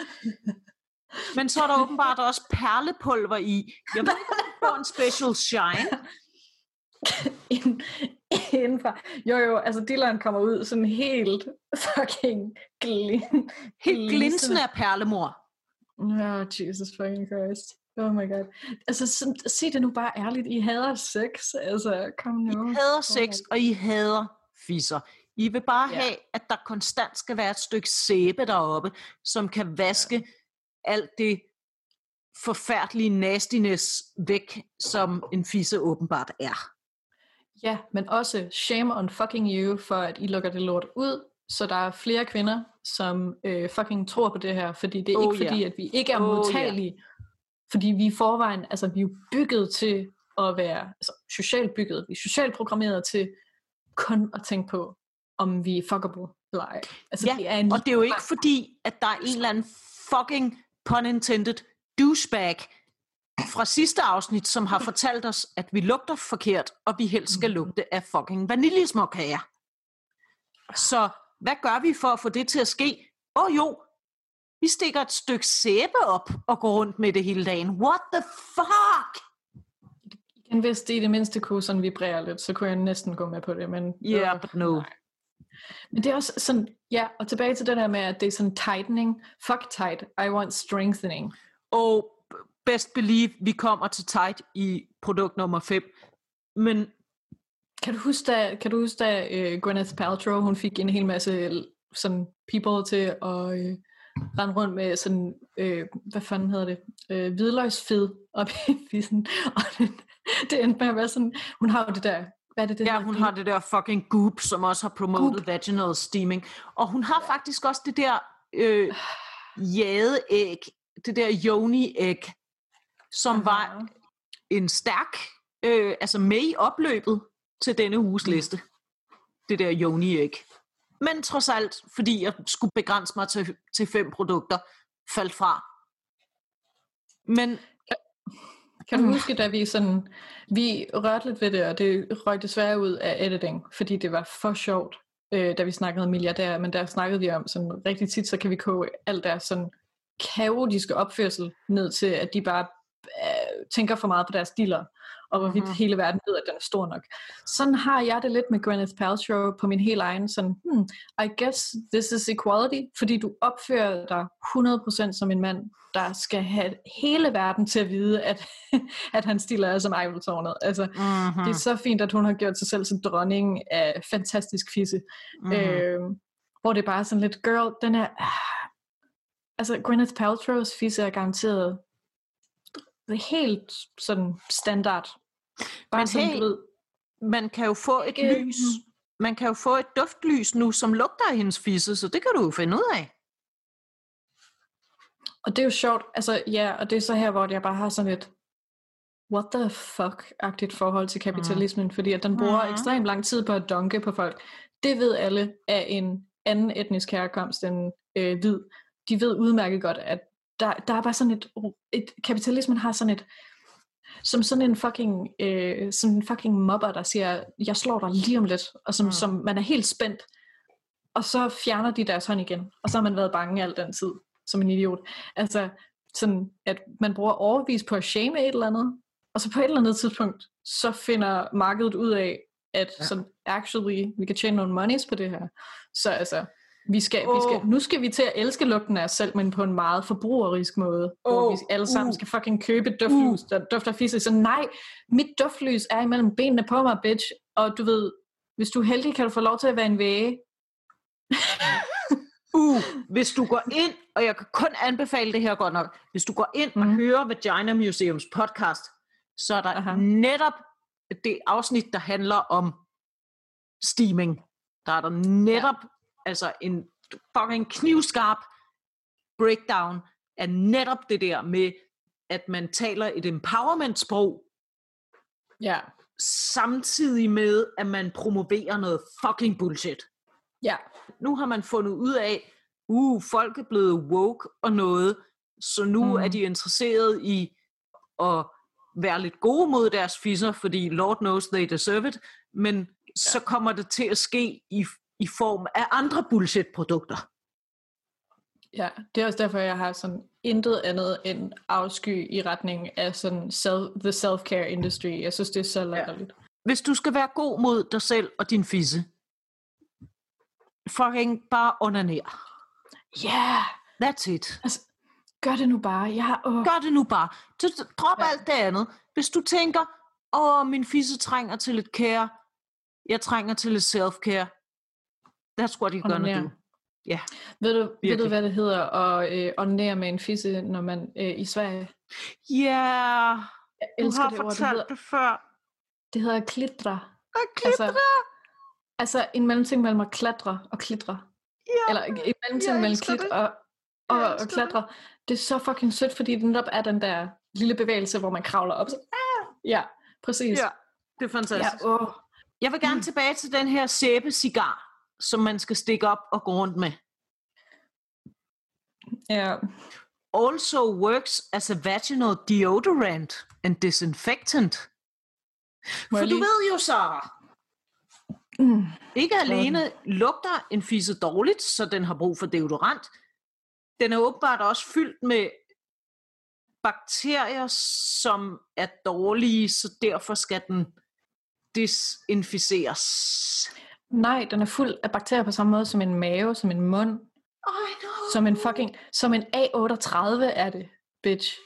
Men så er der åbenbart også perlepulver i. Jeg ved ikke, en special shine. ind, [LAUGHS] indenfor. Jo jo, altså dilleren kommer ud sådan helt fucking glin, Helt glinsende af perlemor. Oh, Jesus fucking Christ. Oh my god. Altså, sådan, sig det nu bare ærligt. I hader sex. Altså, kom nu. I hader Oh sex, my- og I hader fisser. I vil bare Ja. have, at der konstant skal være et stykke sæbe deroppe, som kan vaske alt det forfærdelige nastiness væk, som en fisse åbenbart er. Ja, men også shame on fucking you, for at I lukker det lort ud, så der er flere kvinder, som øh, fucking tror på det her, fordi det er Oh, ikke fordi, ja. at vi ikke er Oh, modtagelige, fordi vi i forvejen, altså vi er jo bygget til at være altså, socialt bygget, vi er socialt programmeret til kun at tænke på, om vi er fuckable eller ej. Altså, Ja, det er en Og det er jo ikke fordi, at der er en eller anden fucking pun intended douchebag fra sidste afsnit, som har fortalt os, at vi lugter forkert, og vi helst skal lugte af fucking vaniljesmåkager. Så hvad gør vi for at få det til at ske? Åh oh, jo, vi stikker et stykke sæbe op og går rundt med det hele dagen. What the fuck? Igen, hvis det i det mindste kunne sådan vibrere lidt, så kunne jeg næsten gå med på det, men... Yeah, øh, but no. nej. Men det er også sådan, ja, og tilbage til det der med, at det er sådan tightening. Fuck tight, I want strengthening. Og best believe, vi kommer til tight i produkt nummer 5. Men Kan du huske, da, kan du huske, da uh, Gwyneth Paltrow, hun fik en hel masse l- sådan people til at uh, rende rundt med sådan, uh, hvad fanden hedder det, uh, hvidløgsfed op i [LAUGHS] fissen. Og det, det endte med at være sådan, hun har jo det der, hvad er det, det Ja, hun har det der fucking goop, som også har promotet vaginal steaming. Og hun har faktisk også det der øh, [SIGHS] jadeæg, det der yoni-æg, som Aha. var en stærk, øh, altså med i opløbet til denne uges liste. Det der yoni-æg. Men trods alt, fordi jeg skulle begrænse mig til, til fem produkter, faldt fra. Men Kan du Mm. huske, da vi sådan, vi rørte lidt ved det, og det røg desværre ud af editing, fordi det var for sjovt, øh, da vi snakkede om milliardærer, men der snakkede vi om sådan rigtig tit, så kan vi koge alt deres sådan kaotiske opførsel ned til, at de bare øh, tænker for meget på deres dealer, og hvorvidt Mhm. mm-hmm. hele verden ved, at den er stor nok. Sådan har jeg det lidt med Gwyneth Paltrow på min helt egen, sådan, hmm, I guess this is equality, fordi du opfører dig 100% som en mand, der skal have hele verden til at vide, at, [LAUGHS] at hans stil er som Eiffeltårnet. Altså, mm-hmm. det er så fint, at hun har gjort sig selv til dronning af fantastisk fisse. mm-hmm. Øh, hvor det er bare sådan lidt, girl, den er... [SIGHS] Altså, Gwyneth Paltrow's fisse er garanteret er helt sådan standard. Bare Men sådan, hey, du ved, man kan jo få et Ikke- lys. Man kan jo få et duftlys nu, som lugter af hendes fisse, så det kan du jo finde ud af. Og det er jo sjovt, altså ja, og det er så her, hvor jeg bare har sådan et what the fuck-agtigt forhold til kapitalismen, fordi at den bruger Mhm. ekstremt lang tid på at dunke på folk. Det ved alle af en anden etnisk herkomst end øh, hvid. De ved udmærket godt, at der, der er bare sådan et, et, kapitalismen har sådan et, som sådan en fucking, øh, som en fucking mobber, der siger, jeg slår dig lige om lidt, og som, Mm. som man er helt spændt, og så fjerner de deres hånd igen, og så har man været bange al den tid, som en idiot. Altså, sådan, at man bruger overvis på at shame et eller andet, og så på et eller andet tidspunkt, så finder markedet ud af, at ja. sådan, actually, vi kan tjene nogle monies på det her. Så altså, vi skal, vi Åh. skal, nu skal vi til at elske lugten af os selv, men på en meget forbrugerisk måde, oh. hvor vi alle sammen uh. skal fucking købe et duftlys, der dufter fisse. Så nej, mit duftlys er imellem benene på mig, bitch. Og du ved, hvis du er heldig, kan du få lov til at være en væge. [LAUGHS] Uh, hvis du går ind, og jeg kan kun anbefale det her godt nok, hvis du går ind mm. og Mhm. hører Vagina Museums podcast, så er der. Aha. netop det afsnit, der handler om steaming. Der er der netop ja. Altså en fucking knivskarp breakdown af netop det der med, at man taler et empowerment-sprog, Ja, samtidig med, at man promoverer noget fucking bullshit. ja. nu har man fundet ud af, uh, folk er blevet woke og noget, så nu mm. Er de interesseret i at være lidt gode mod deres fisser, fordi Lord knows they deserve it, men ja. så kommer det til at ske i, i form af andre bullshit-produkter. Ja, det er også derfor, jeg har sådan intet andet end afsky i retning af sådan self, the self-care industry. Jeg synes, det er så latterligt. Hvis du skal være god mod dig selv og din fisse, fucking bare onaner. Ja, yeah. That's it. altså, gør det nu bare. Jeg, åh. Gør det nu bare. Så drop Ja. ja. alt det andet. Hvis du tænker, åh, min fisse trænger til lidt care, jeg trænger til lidt self-care, that's what you're gonna do. Ja, Ved du, ved du, Virkelig. hvad det hedder at øh, onanere med en fisse, når man øh, i Sverige? yeah, Jeg du elsker har det ord. Det fortalt hedder, det før. det hedder klitra. Og klitre. Altså, altså en mellemting mellem at klatre og klitre. ja. Eller en mellemting mellem elsker klit det. og, og, og elsker det. klatre. Det er så fucking sødt, fordi det netop er den der lille bevægelse, hvor man kravler op. Så, ah, ja, præcis. Ja, det er ja fantastisk. åh. Jeg vil gerne tilbage til den her sæbe cigar, som man skal stikke op og gå rundt med. ja. Also works as a vaginal deodorant and disinfectant. Må For du ved jo, Sara, Mm. ikke alene lugter en fisse dårligt, så den har brug for deodorant. Den er åbenbart også fyldt med bakterier, som er dårlige, så derfor skal den desinficeres. Nej, den er fuld af bakterier på samme måde som en mave, som en mund, I know. som en fucking, som en A38 er det, bitch.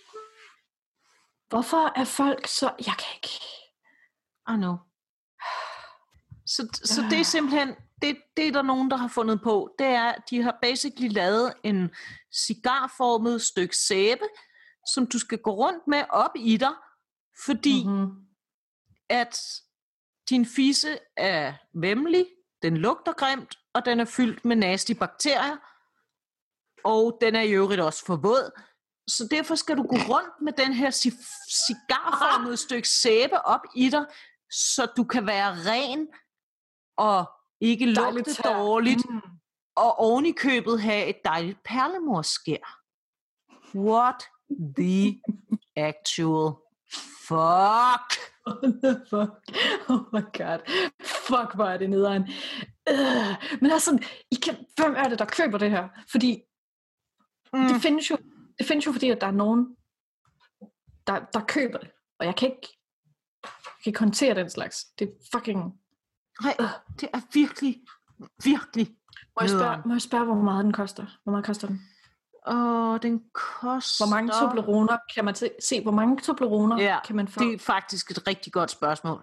Hvorfor er folk så, jeg kan ikke, I know. Så, så det er simpelthen, det, det er der nogen, der har fundet på. Det er, de har basically lavet en cigarformet stykke sæbe, som du skal gå rundt med op i dig, fordi mm-hmm. mm-hmm. at din fisse er vemmelig, den lugter grimt, og den er fyldt med nasty bakterier, og den er i øvrigt også for våd. Så derfor skal du gå rundt med den her ci- cigarformede stykke sæbe op i dig, så du kan være ren og ikke lugte dårligt, Mm. og oven i købet have et dejligt perlemorskær. What the [LAUGHS] actual fuck? Fuck? [LAUGHS] Oh my god. Fuck, hvor er det nederen. Øh, men altså, I kan, hvem er det, der køber det her? Fordi Mm. det findes jo, det findes jo fordi, at der er nogen, der, der køber det. Og jeg kan ikke, jeg kan ikke håndtere den slags. Det er fucking... Nej, det er virkelig, virkelig Må jeg, spørge, må jeg spørge, hvor meget den koster? Hvor meget koster den? Åh, den koster... Hvor mange Tobleroner kan man se? se hvor mange Tobleroner Ja, kan man få? Det er faktisk et rigtig godt spørgsmål.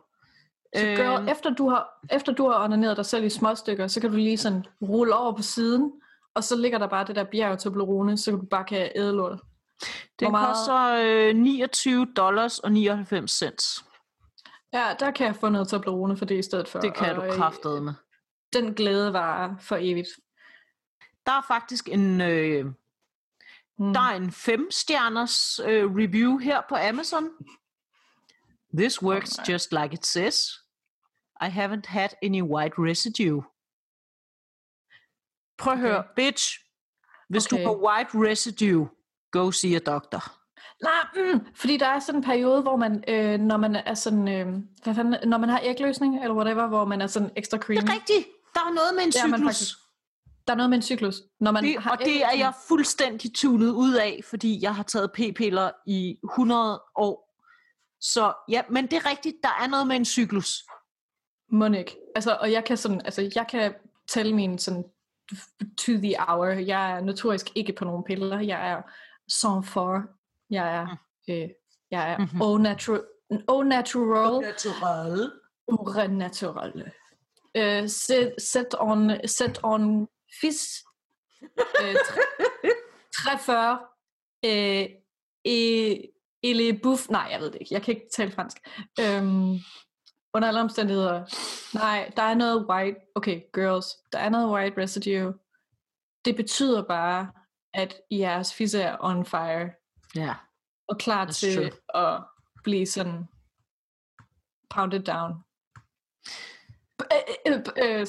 Så girl, Øhm, efter du har, efter du har onaneret dig selv i små stykker, så kan du lige sådan rulle over på siden, og så ligger der bare det der bjerg Toblerone, så du bare kan æde lortet. den meget- koster øh, 29 dollars og 99 cents. Ja, der kan jeg få noget Toblerone for det i stedet for. Det kan og, du øh, kraftede med. Den glæde var for evigt. Der er faktisk en, øh, Mm. der er en fem-stjerners øh, review her på Amazon. This works nej. just like it says. I haven't had any white residue. Prøv at Okay. høre, bitch. Hvis Okay. du har white residue, go see a doctor. Nej, mm, fordi der er sådan en periode, hvor man, øh, når man er sådan, øh, hvad fanden, når man har ægløsning, eller whatever, hvor man er sådan ekstra creamy. Det er rigtigt. Der er noget med en Det er man cyklus. faktisk. Der er noget med en cyklus. Når man Det, har og det er jeg fuldstændig tunet ud af, fordi jeg har taget p-piller i 100 år. Så ja, men det er rigtigt, der er noget med en cyklus. Monik. Altså, og jeg kan sådan, altså, jeg kan tælle min sådan to the hour. Jeg er notorisk ikke på nogen piller. Jeg er sans for. Jeg er, øh, jeg er Mhm. mm-hmm. au, natural, au natural. Natural. Ure naturelle. Øh, set, set on, set on fis. Øh, tre- 43. Øh, et, et buff. Nej, jeg ved det ikke. Jeg kan ikke tale fransk. Øhm, under alle omstændigheder. Nej, der er noget white. Okay, girls. Der er noget white residue. Det betyder bare, at jeres fisse er on fire. Ja. Og klar That's til true. at blive sådan pounded down. Øh, øh, øh, øh,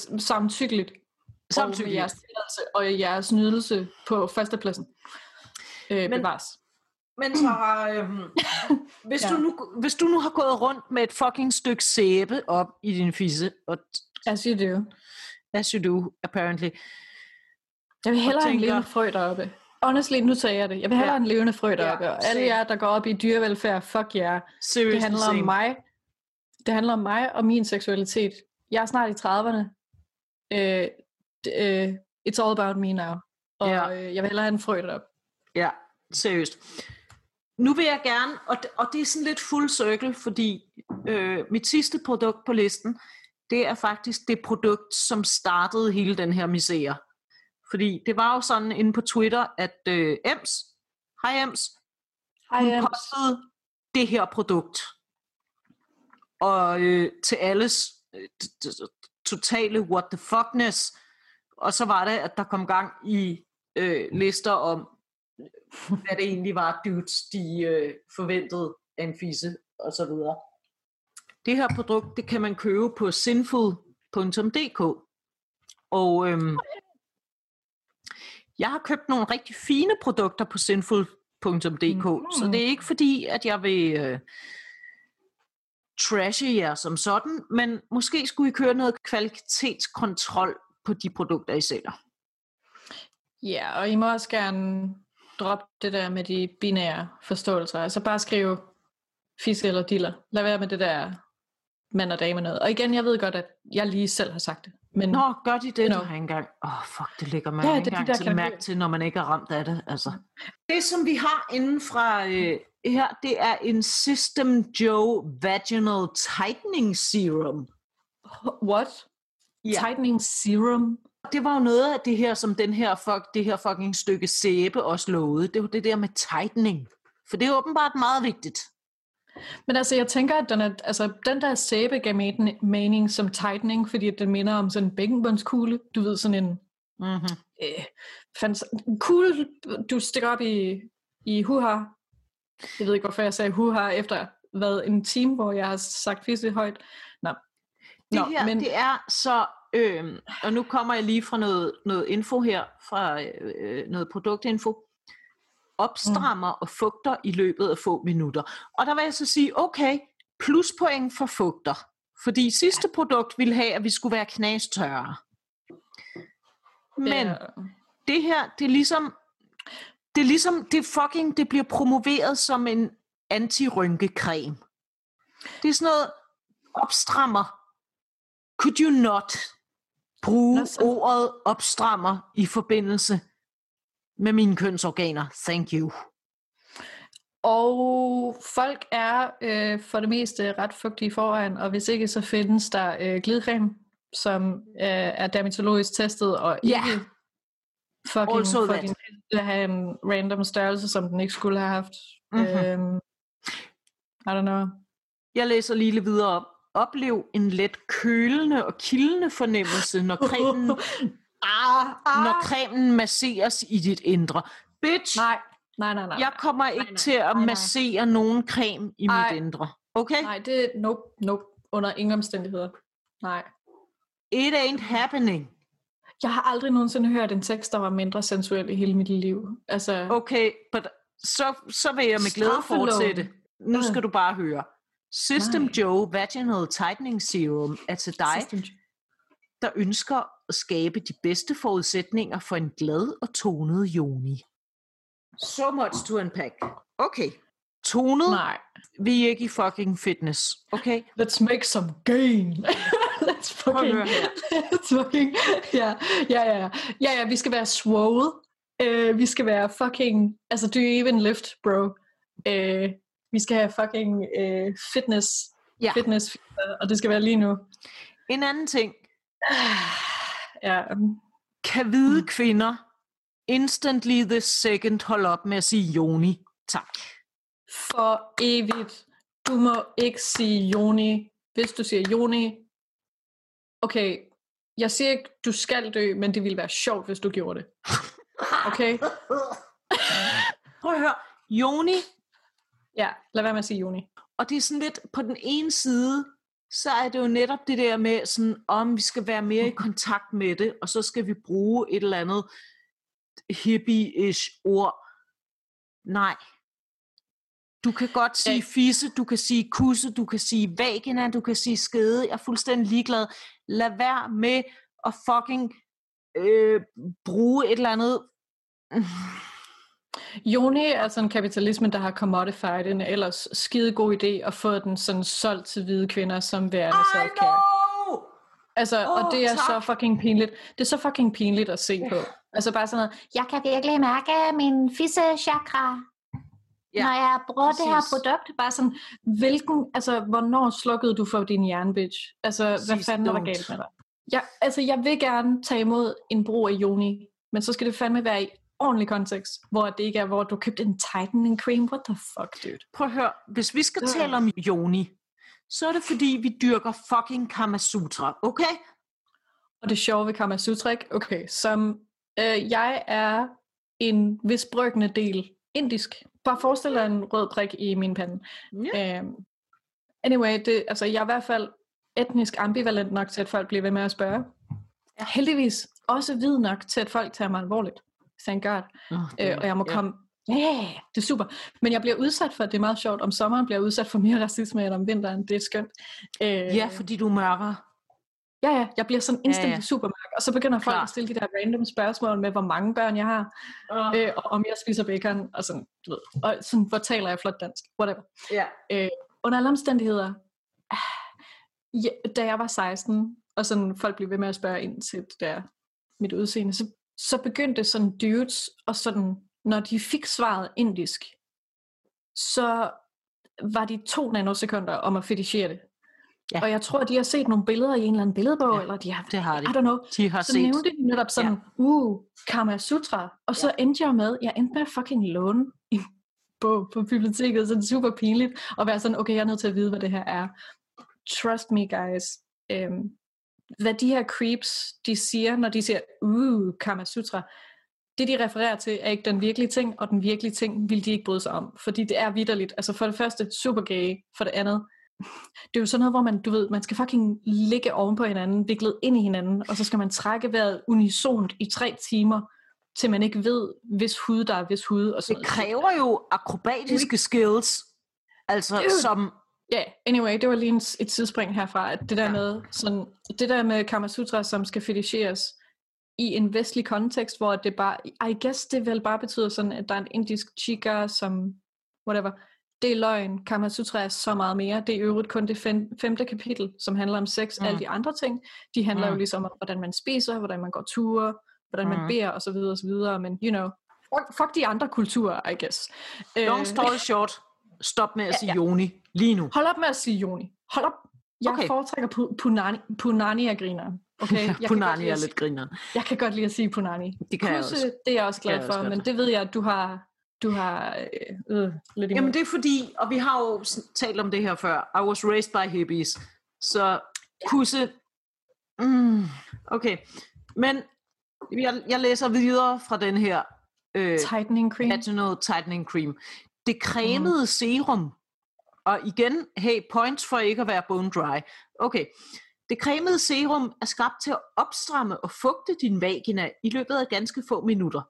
samtykkeligt. Og jeres tilladelse og jeres nydelse på førstepladsen. Øh, Men- bevares. Men så øhm, [LAUGHS] hvis, Ja. ja. du nu, hvis du nu har gået rundt med et fucking stykke sæbe op i din fisse, og As you do. as you do, apparently, Jeg vil hellere have en tænker- levende frø deroppe. Honestly, nu tager jeg det. Jeg vil hellere Ja. en levende frø Ja, deroppe. og alle jer, der går op i dyrevelfærd, fuck jer. seriously Det handler om mig. Det handler om mig og min seksualitet. Jeg er snart i 30'erne. Øh, øh, it's all about me now. Og Ja. øh, jeg vil hellere have en frø deroppe. Ja, seriøst. Nu vil jeg gerne, og det, og det er sådan lidt full circle, fordi øh, mit sidste produkt på listen, det er faktisk det produkt, som startede hele den her misære. Fordi det var jo sådan inde på Twitter, at øh, Ems, hej Ems, hun Ej, postede det her produkt. Og øh, til alles øh, totale what the fuckness. Og så var det, at der kom gang i øh, lister om, hvad det egentlig var, dudes, de øh, forventede af en fisse, og så videre. Det her produkt, det kan man købe på sinful.dk. Og øhm, jeg har købt nogle rigtig fine produkter på sinful.dk, mm. så det er ikke fordi, at jeg vil øh, trashe jer som sådan, men måske skulle I køre noget kvalitetskontrol på de produkter, I sælger. Ja, og I må også gerne droppe det der med de binære forståelser. Altså bare skrive fiske eller diller. Lad være med det der mand og dame noget. Og igen, jeg ved godt, at jeg lige selv har sagt det. Men Nå, gør de det? Nå. har engang. Åh, oh, fuck, det ligger man Ja, ikke de engang der til mærke til, når man ikke er ramt af det. Altså. Det, som vi har inden fra øh, her, det er en System Joe Vaginal Tightening Serum. what? Ja. Tightening serum? Det var jo noget af det her, som den her, fuck, det her fucking stykke sæbe også lovede. Det var det der med tightening. For det er åbenbart meget vigtigt. Men altså, jeg tænker, at den, er, altså, den der sæbe gav men- mening som tightening, fordi den minder om sådan en bækkenbundskugle. Du ved, sådan en, Mm-hmm. øh, fandt, en kugle, du stikker op i, i huha. Jeg ved ikke, hvorfor jeg sagde huha efter hvad, en time, hvor jeg har sagt fisse højt. Det Nå, her, men... det er så, øh, og nu kommer jeg lige fra noget, noget info her, fra øh, noget produktinfo, opstrammer mm. og fugter i løbet af få minutter. Og der vil jeg så sige, okay, pluspoint for fugter. Fordi sidste produkt ville have, at vi skulle være knastørre. Men Ja. det her, det er ligesom, det er ligesom, det fucking, det bliver promoveret som en anti-rynkecreme. Det er sådan noget opstrammer. Could you not bruge Nå, så- ordet opstrammer i forbindelse med mine kønsorganer? Thank you. Og folk er øh, for det meste ret fugtige foran, og hvis ikke, så findes der øh, glidecreme, som øh, er dermatologisk testet, og Ja. ikke fucking, Also fucking at have en random størrelse, som den ikke skulle have haft. Mhm. Øhm, I don't know. Jeg læser lige lidt videre op. Oplev en let kølende og kildende fornemmelse, når cremen, [LAUGHS] ah, ah. når cremen masseres i dit indre. Bitch, Nej, nej, nej, nej. jeg kommer ikke nej, til at nej, nej. massere nogen creme i Ej. mit indre. Okay? Nej, det er nope, nope. Under ingen omstændigheder. Nej. It ain't happening. Jeg har aldrig nogensinde hørt en tekst, der var mindre sensuel i hele mit liv. Altså, Okay, but så, så vil jeg med glæde fortsætte. Nu skal Mm. du bare høre. System Nej. Joe Vaginal Tightening Serum er til dig, System- der ønsker at skabe de bedste forudsætninger for en glad og tonet joni. So much to unpack. Okay. Tonet, Nej. vi er ikke i fucking fitness. Okay? Let's make some gain. [LAUGHS] [LAUGHS] Let's fucking... Let's [LAUGHS] fucking... Ja, ja, ja. Ja, ja, ja vi skal være swole. Uh, vi skal være fucking... Altså, do you even lift, bro? Uh, vi skal have fucking uh, fitness. Ja. Fitness. Og det skal være lige nu. En anden ting. Ja, Kan hvide Mm. kvinder instantly the second holde op med at sige joni? Tak. for evigt. Du må ikke sige Joni. Hvis du siger Joni, okay, jeg siger ikke, du skal dø, men det ville være sjovt, hvis du gjorde det. Okay? Prøv at høre. Joni, Ja, lad være med at sige Joni. og det er sådan lidt, på den ene side, så er det jo netop det der med, sådan, om vi skal være mere i [LAUGHS] kontakt med det, og så skal vi bruge et eller andet hippie-ish ord. Nej. Du kan godt sige fisse, du kan sige kusse, du kan sige vagina, du kan sige skede. Jeg er fuldstændig ligeglad. Lad være med at fucking øh, bruge et eller andet... Joni er sådan kapitalismen, der har commodified en ellers skide god idé og fået den sådan solgt til hvide kvinder som værende self-care. know! Altså, Åh, og det er tak. så fucking pinligt. Det er så fucking pinligt at se på. Altså bare sådan noget, jeg kan virkelig mærke min fisse-chakra, Ja, når jeg bruger det her præcis. produkt. Bare sådan, hvilken, altså, hvornår slukkede du for din hjernebitch? Altså, hvad Præcis, fanden er der galt med dig? Ja, altså, jeg vil gerne tage imod en brug af Joni, men så skal det fandme være i ordentlig kontekst, hvor det ikke er, hvor du købte en tightening cream. What the fuck, dude? Prøv at høre, hvis vi skal tale om Joni, så er det fordi, vi dyrker fucking Kama Sutra, okay? Og det sjove ved Kama Sutra, okay, som øh, jeg er en vis brøkende del indisk. Bare forestil dig en rød prik i min pande. Ja. Um, anyway, det, altså, jeg er i hvert fald etnisk ambivalent nok til, at folk bliver ved med at spørge. Ja. Heldigvis også vid nok til, at folk tager mig alvorligt. Thank God. Oh, Øh, og jeg må komme... Ja, yeah, det er super. Men jeg bliver udsat for, det er meget sjovt, om sommeren bliver jeg udsat for mere racisme end om vinteren. Det er skønt. Øh, Ja, fordi du er mørkere. Ja, ja, jeg bliver sådan instantly ja, ja. ja. supermark, og så begynder folk Klar. at stille de der random spørgsmål med, hvor mange børn jeg har, Uh, øh, og om jeg spiser bacon, og sådan, du ved, og sådan, hvor taler jeg flot dansk, whatever. ja. Under alle omstændigheder, ah, ja, da jeg var 16, og sådan folk blev ved med at spørge ind til det der, mit udseende, så, så begyndte sådan dudes, og sådan, når de fik svaret indisk, så var de to nanosekunder om at fetishere det. Ja. Og jeg tror, de har set nogle billeder i en eller anden billedbog, Ja, eller de har, det har de. I don't know, De har så set. nævnte de netop sådan, ja. uh, Kama Sutra, og så ja. endte jeg med, jeg endte med at fucking låne en bog på biblioteket, så det er super pinligt, og være sådan, okay, jeg er nødt til at vide, hvad det her er. Trust me, guys. Øhm, hvad de her creeps, de siger, når de siger, uh, Kama Sutra, det de refererer til, er ikke den virkelige ting, og den virkelige ting vil de ikke bryde sig om, fordi det er vidderligt. Altså for det første, super gay, for det andet, [LAUGHS] det er jo sådan noget, hvor man, du ved, man skal fucking ligge oven på hinanden, viklet ind i hinanden, og så skal man trække vejret unisont i tre timer, til man ikke ved, hvis hud der er hvis hud, og sådan Det kræver jo akrobatiske skills. Altså, Dude. som... Ja, yeah, anyway, det var lige en, et tidsspring herfra, at det der med, sådan, det der med Kama Sutra, som skal fetisheres i en vestlig kontekst, hvor det bare, I guess det vel bare betyder sådan, at der er en indisk chica, som, whatever, det er løgn. Kama Sutra er så meget mere. Det er i øvrigt kun det fem, femte kapitel, som handler om sex. Mm. Alle de andre ting, de handler mm. Jo ligesom om, hvordan man spiser, hvordan man går ture, hvordan man Mm. beder, og så videre, og så videre. Men, you know, fuck, fuck de andre kulturer, I guess. Long Øh, story short, stop med at Ja, sige ja. Joni lige nu. Hold op med at sige Joni. Hold op. Jeg Okay. foretrækker pu- punani, punani af griner. Okay? [LAUGHS] Jeg Punani lide er lidt grineren. jeg kan godt lide at sige punani. Det kan jeg Kusse, også. det er jeg også jeg glad også for, godt. men det ved jeg, at du har, du har øh, øh, lidt imod. Jamen det er fordi, og vi har jo talt om det her før, I was raised by hippies, så kusse, mm, okay, men jeg, jeg læser videre fra den her øh, Tightening cream. vaginal tightening cream. Det cremede mm. serum, og igen, hey, points for ikke at være bone dry. Okay, det cremede serum er skabt til at opstramme og fugte din vagina i løbet af ganske få minutter.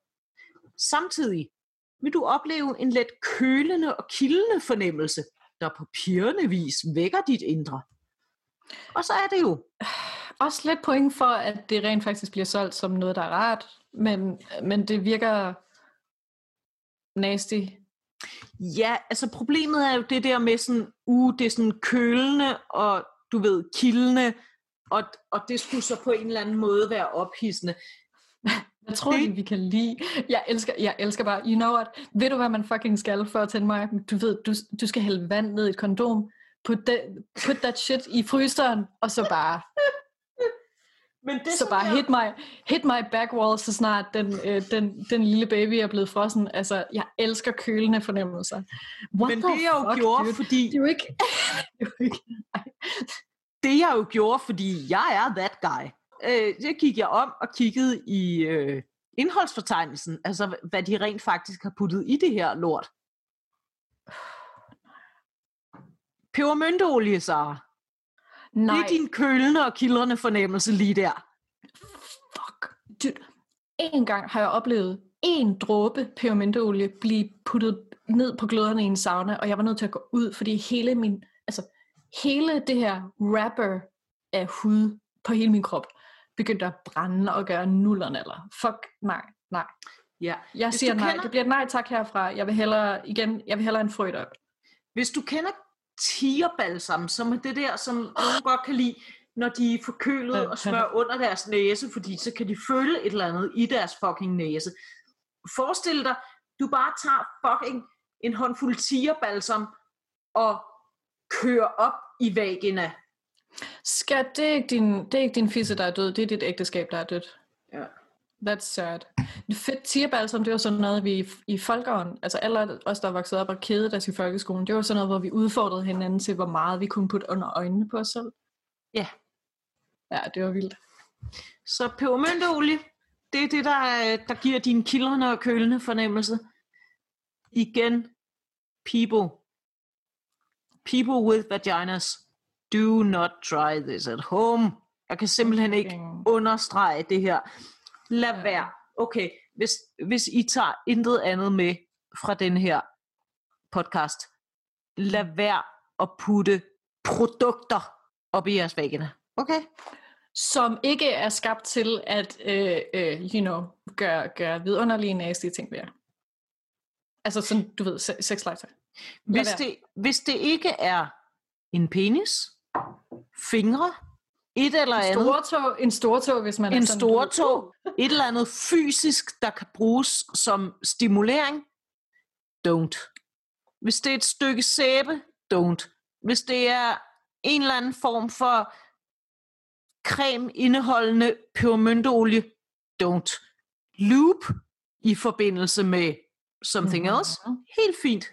Samtidig vil du opleve en let kølende og kildende fornemmelse, der på pirrende vis vækker dit indre. Og så er det jo, Også lidt point for, at det rent faktisk bliver solgt som noget, der er rart, men, men det virker nasty ja, altså problemet er jo det der med sådan, uh, det er sådan kølende og du ved, kildende, og, og det skulle så på en eller anden måde være ophidsende. Jeg tror det, vi kan lide. Jeg elsker, jeg elsker bare, you know what? Ved du, hvad man fucking skal for at tænde mig? Du ved, du, du skal hælde vand ned i et kondom, put, that, put that shit i fryseren, og så bare, Men det, så bare jeg- hit my, hit my back wall, så snart den, øh, den, den lille baby er blevet frossen. Altså, jeg elsker kølende fornemmelser. What Men det jeg jo fuck, gjorde, dude? fordi Det er jo ikke... [LAUGHS] det er jo ikke det jeg jo gjorde, fordi jeg er that guy, øh, så gik jeg om og kiggede i øh, indholdsfortegnelsen, altså hvad de rent faktisk har puttet i det her lort. [SIGHS] Pebermynteolie, Sara. Nej, Det er din kølende og kildrende fornemmelse lige der. fuck. Dude, en gang har jeg oplevet en dråbe pebermynteolie blive puttet ned på gløderne i en sauna, og jeg var nødt til at gå ud, fordi hele min, altså hele det her wrapper af hud på hele min krop begyndte at brænde og gøre nullerne, eller fuck, nej, nej. Ja. Jeg Hvis siger nej, kender- det bliver nej tak herfra. Jeg vil hellere, igen, jeg vil hellere en frødt op. Hvis du kender tigerbalsam, som er det der, som nogen godt kan lide, når de er forkølet og smør under deres næse, fordi så kan de føle et eller andet i deres fucking næse. Forestil dig, du bare tager fucking en håndfuld tigerbalsam og kører op i vagina. Skat, det er, ikke din, det er ikke din fisse, der er død. Det er dit ægteskab, der er dødt. Ja. That's sad. Fedt tierbalsam, det var sådan noget, vi i, folkeånd, altså alle os, der er vokset op og kedede os i folkeskolen, det var sådan noget, hvor vi udfordrede hinanden til, hvor meget vi kunne putte under øjnene på os selv. Ja. Ja, det var vildt. Så pebermynteolie, det er det, der, er- der giver din kildrende og kølende fornemmelse. Igen, people. People with vaginas, do not try this at home. Jeg kan simpelthen ikke understrege det her. Lad Ja. være. Okay, hvis, hvis I tager intet andet med fra den her podcast, lad være at putte produkter op i jeres vagina. Okay? Som ikke er skabt til at, øh, øh, you know, gøre, gøre vidunderlige nasty ting ved jer. Altså sådan, du ved, se- sexlegetøj. Hvis det, hvis det ikke er en penis, fingre, et eller andet, Stortog, en stortog, hvis man er en sådan, du ved, stortog, [LAUGHS] et eller andet fysisk, der kan bruges som stimulering, don't. Hvis det er et stykke sæbe, don't. Hvis det er en eller anden form for creme indeholdende pebermynteolie, don't. Loop i forbindelse med something Mhm. else, helt fint.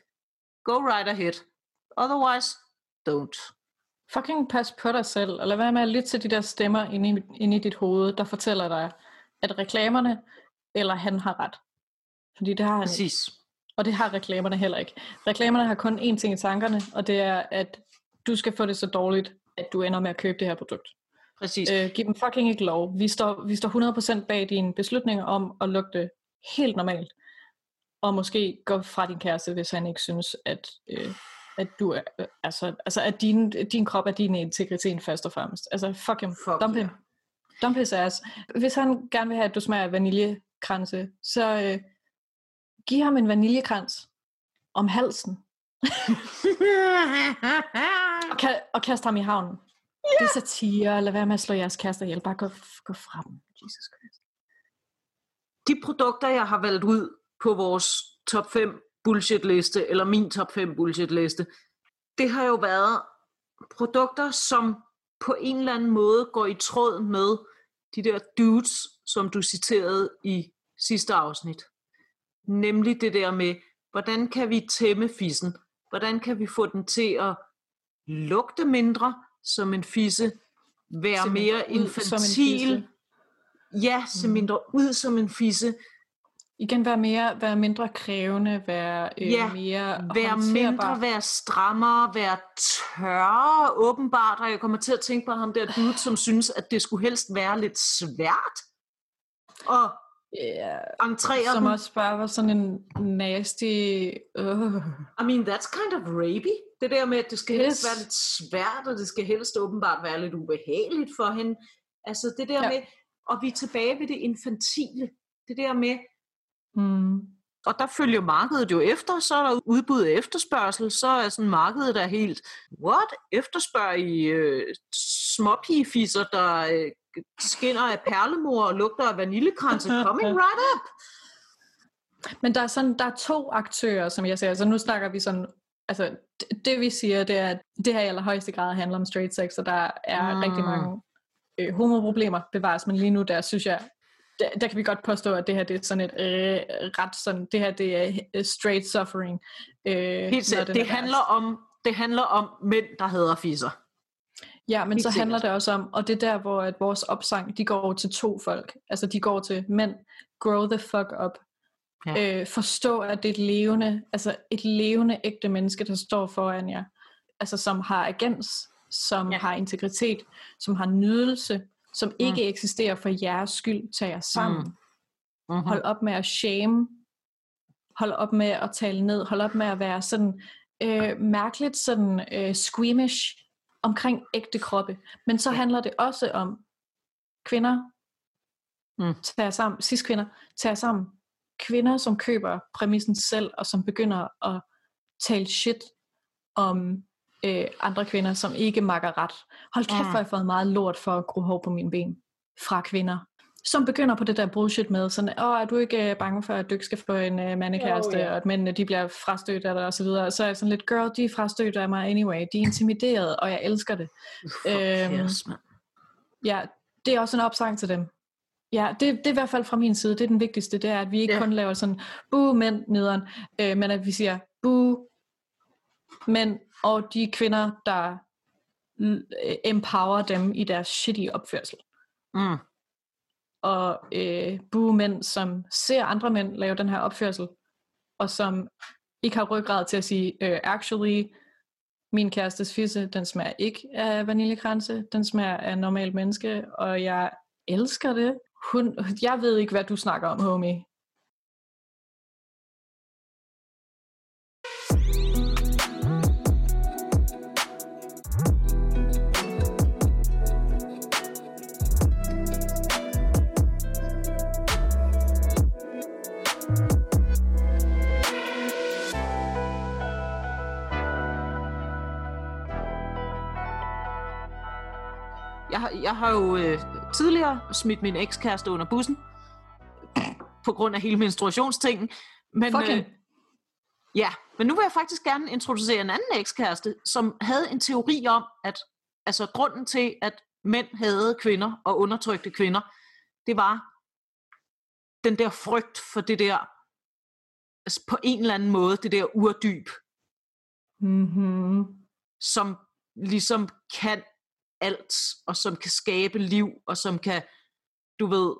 Go right ahead. Otherwise, don't. Fucking pas på dig selv, og lad være med at lytte til de der stemmer inde i, inde i dit hoved, der fortæller dig, at reklamerne, eller han har ret. Fordi det har han ikke. Præcis. Og det har reklamerne heller ikke. Reklamerne har kun én ting i tankerne, og det er, at du skal få det så dårligt, at du ender med at købe det her produkt. Præcis. Øh, giv dem fucking ikke lov. Vi står, vi står 100% bag dine beslutninger om at lugte helt normalt. Og måske gå fra din kæreste, hvis han ikke synes, at, øh, at du er, øh, altså, altså at din, din krop er din integritet først og fremmest. Altså fuck him. Fuck Dump him. yeah. Dump his ass. Hvis han gerne vil have, at du smager vaniljekranse, så øh, giv ham en vaniljekrans om halsen. Og, ka- og kast ham i havnen. Yeah. Det er satire. Lad være med at slå jeres kærester ihjel. Bare gå, gå fra dem. Jesus Christ. de produkter, jeg har valgt ud på vores top 5 bullshit liste, eller min top 5 bullshit liste, det har jo været produkter, som på en eller anden måde går i tråd med de der dudes, som du citerede i sidste afsnit. Nemlig det der med, hvordan kan vi tæmme fissen? Hvordan kan vi få den til at lugte mindre som en fisse, være mere infantil, ja, se Mhm. mindre ud som en fisse, Igen, være, mere, være mindre krævende, være øh, Ja, mere være mindre, være strammere, være tørre, åbenbart. Og jeg kommer til at tænke på ham der dude, som synes, at det skulle helst være lidt svært. Og Ja, entrere som den. også bare var sådan en nasty... Øh. I mean, that's kind of rapey. Det der med, at det skal helst Yes. være lidt svært, og det skal helst åbenbart være lidt ubehageligt for hende. Altså det der Ja. med, og vi er tilbage ved det infantile. Det der med, Hmm. Og der følger markedet jo efter, så er der udbud og efterspørgsel, så er sådan markedet der helt, what? Efterspørger I øh, småpigefisser, der øh, skinner af perlemor og lugter af vaniljekranse? Coming [LAUGHS] right up! Men der er, sådan, der er to aktører, som jeg siger. Altså nu snakker vi sådan... Altså, det, det vi siger, det er, at det her i allerhøjeste grad handler om straight sex, og der er Mm. mm. rigtig mange øh, homoproblemer bevares, men lige nu der synes jeg, der, der kan vi godt påstå, at det her det er sådan et øh, ret sådan, det her det er øh, straight suffering. Øh, Helt den Det er handler, om, det handler om mænd, der hader fisser. Ja, men Helt så handler sikkert. det også om, og det er der, hvor at vores opsang, de går til to folk. Altså de går til mænd, grow the fuck up. Ja. Øh, forstå, at det er et levende, altså et levende ægte menneske, der står foran jer. Altså som har agens, som ja. har integritet, som har nydelse, som mm. ikke eksisterer for jeres skyld. Tag jer sammen. Mm. Mm-hmm. Hold op med at shame. Hold op med at tale ned. Hold op med at være sådan øh, mærkeligt sådan øh, squeamish omkring ægte kroppe. Men så handler det også om kvinder, Mm. tager sammen, cis kvinder, tager sammen. Kvinder, som køber præmissen selv, og som begynder at tale shit om øh, andre kvinder, som ikke makker ret. Hold kæft, hvor har jeg fået meget lort for at gro hår på mine ben fra kvinder. Som begynder på det der bullshit med, sådan, åh, er du ikke øh, bange for, at du ikke skal få en øh, mandekæreste, Jo, ja. og at mændene de bliver frastødt af dig, og så videre. Så er jeg sådan lidt, girl, de er frastødt af mig anyway. De er intimideret, og jeg elsker det. Fuck Øhm, yes. Ja, det er også en opsang til dem. Ja, det, det er i hvert fald fra min side, det er den vigtigste, det er, at vi ikke Ja. ja. kun laver sådan, buh, mænd nederen, øh, men at vi siger, buh, mænd og de kvinder, der empower dem i deres shitty opførsel. Mm. Og øh, buh, mænd, som ser andre mænd lave den her opførsel, og som ikke har ryggrad til at sige, øh, actually, min kærestes fisse, den smager ikke af vaniljekranse, den smager af normalt menneske, og jeg elsker det. Hun, jeg ved ikke, hvad du snakker om, homie. Har- jo øh, tidligere smidt min ekskæreste under bussen, på grund af hele menstruationstingen. Men, Fuck hende. ja, men nu vil jeg faktisk gerne introducere en anden ekskæreste, som havde en teori om, at altså, grunden til, at mænd havde kvinder og undertrykte kvinder, det var den der frygt for det der, altså på en eller anden måde, det der urdyb, Mm-hmm. som ligesom kan alt, og som kan skabe liv, og som kan, du ved,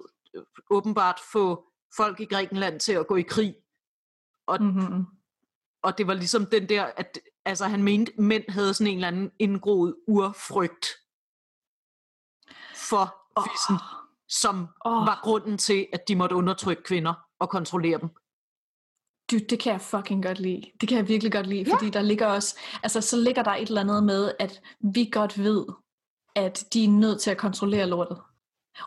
åbenbart få folk i Grækenland til at gå i krig. Og, mm. Mm-hmm. og det var ligesom den der, at altså, han mente, mænd havde sådan en eller anden indgroet urfrygt for fissen, som Åh. var grunden til, at de måtte undertrykke kvinder og kontrollere dem. Dude, det kan jeg fucking godt lide. Det kan jeg virkelig godt lide, Ja. fordi der ligger også, altså så ligger der et eller andet med, at vi godt ved, at de er nødt til at kontrollere lortet.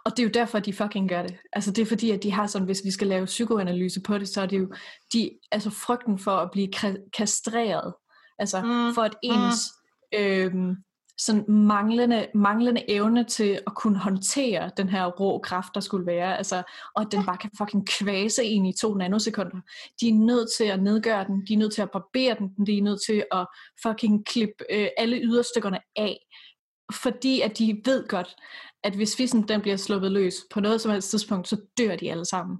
Og det er jo derfor, de fucking gør det. Altså det er fordi, at de har sådan, hvis vi skal lave psykoanalyse på det, så er det jo, de, altså frygten for at blive kastreret. Altså Mm, mm. for at ens øhm, sådan manglende, manglende evne til at kunne håndtere den her rå kraft, der skulle være, altså, og at den bare kan fucking kvæse en i to nanosekunder. De er nødt til at nedgøre den, de er nødt til at barbere den, de er nødt til at fucking klippe øh, alle yderstykkerne af, fordi at de ved godt, at hvis fissen den bliver sluppet løs på noget som helst tidspunkt, så dør de alle sammen.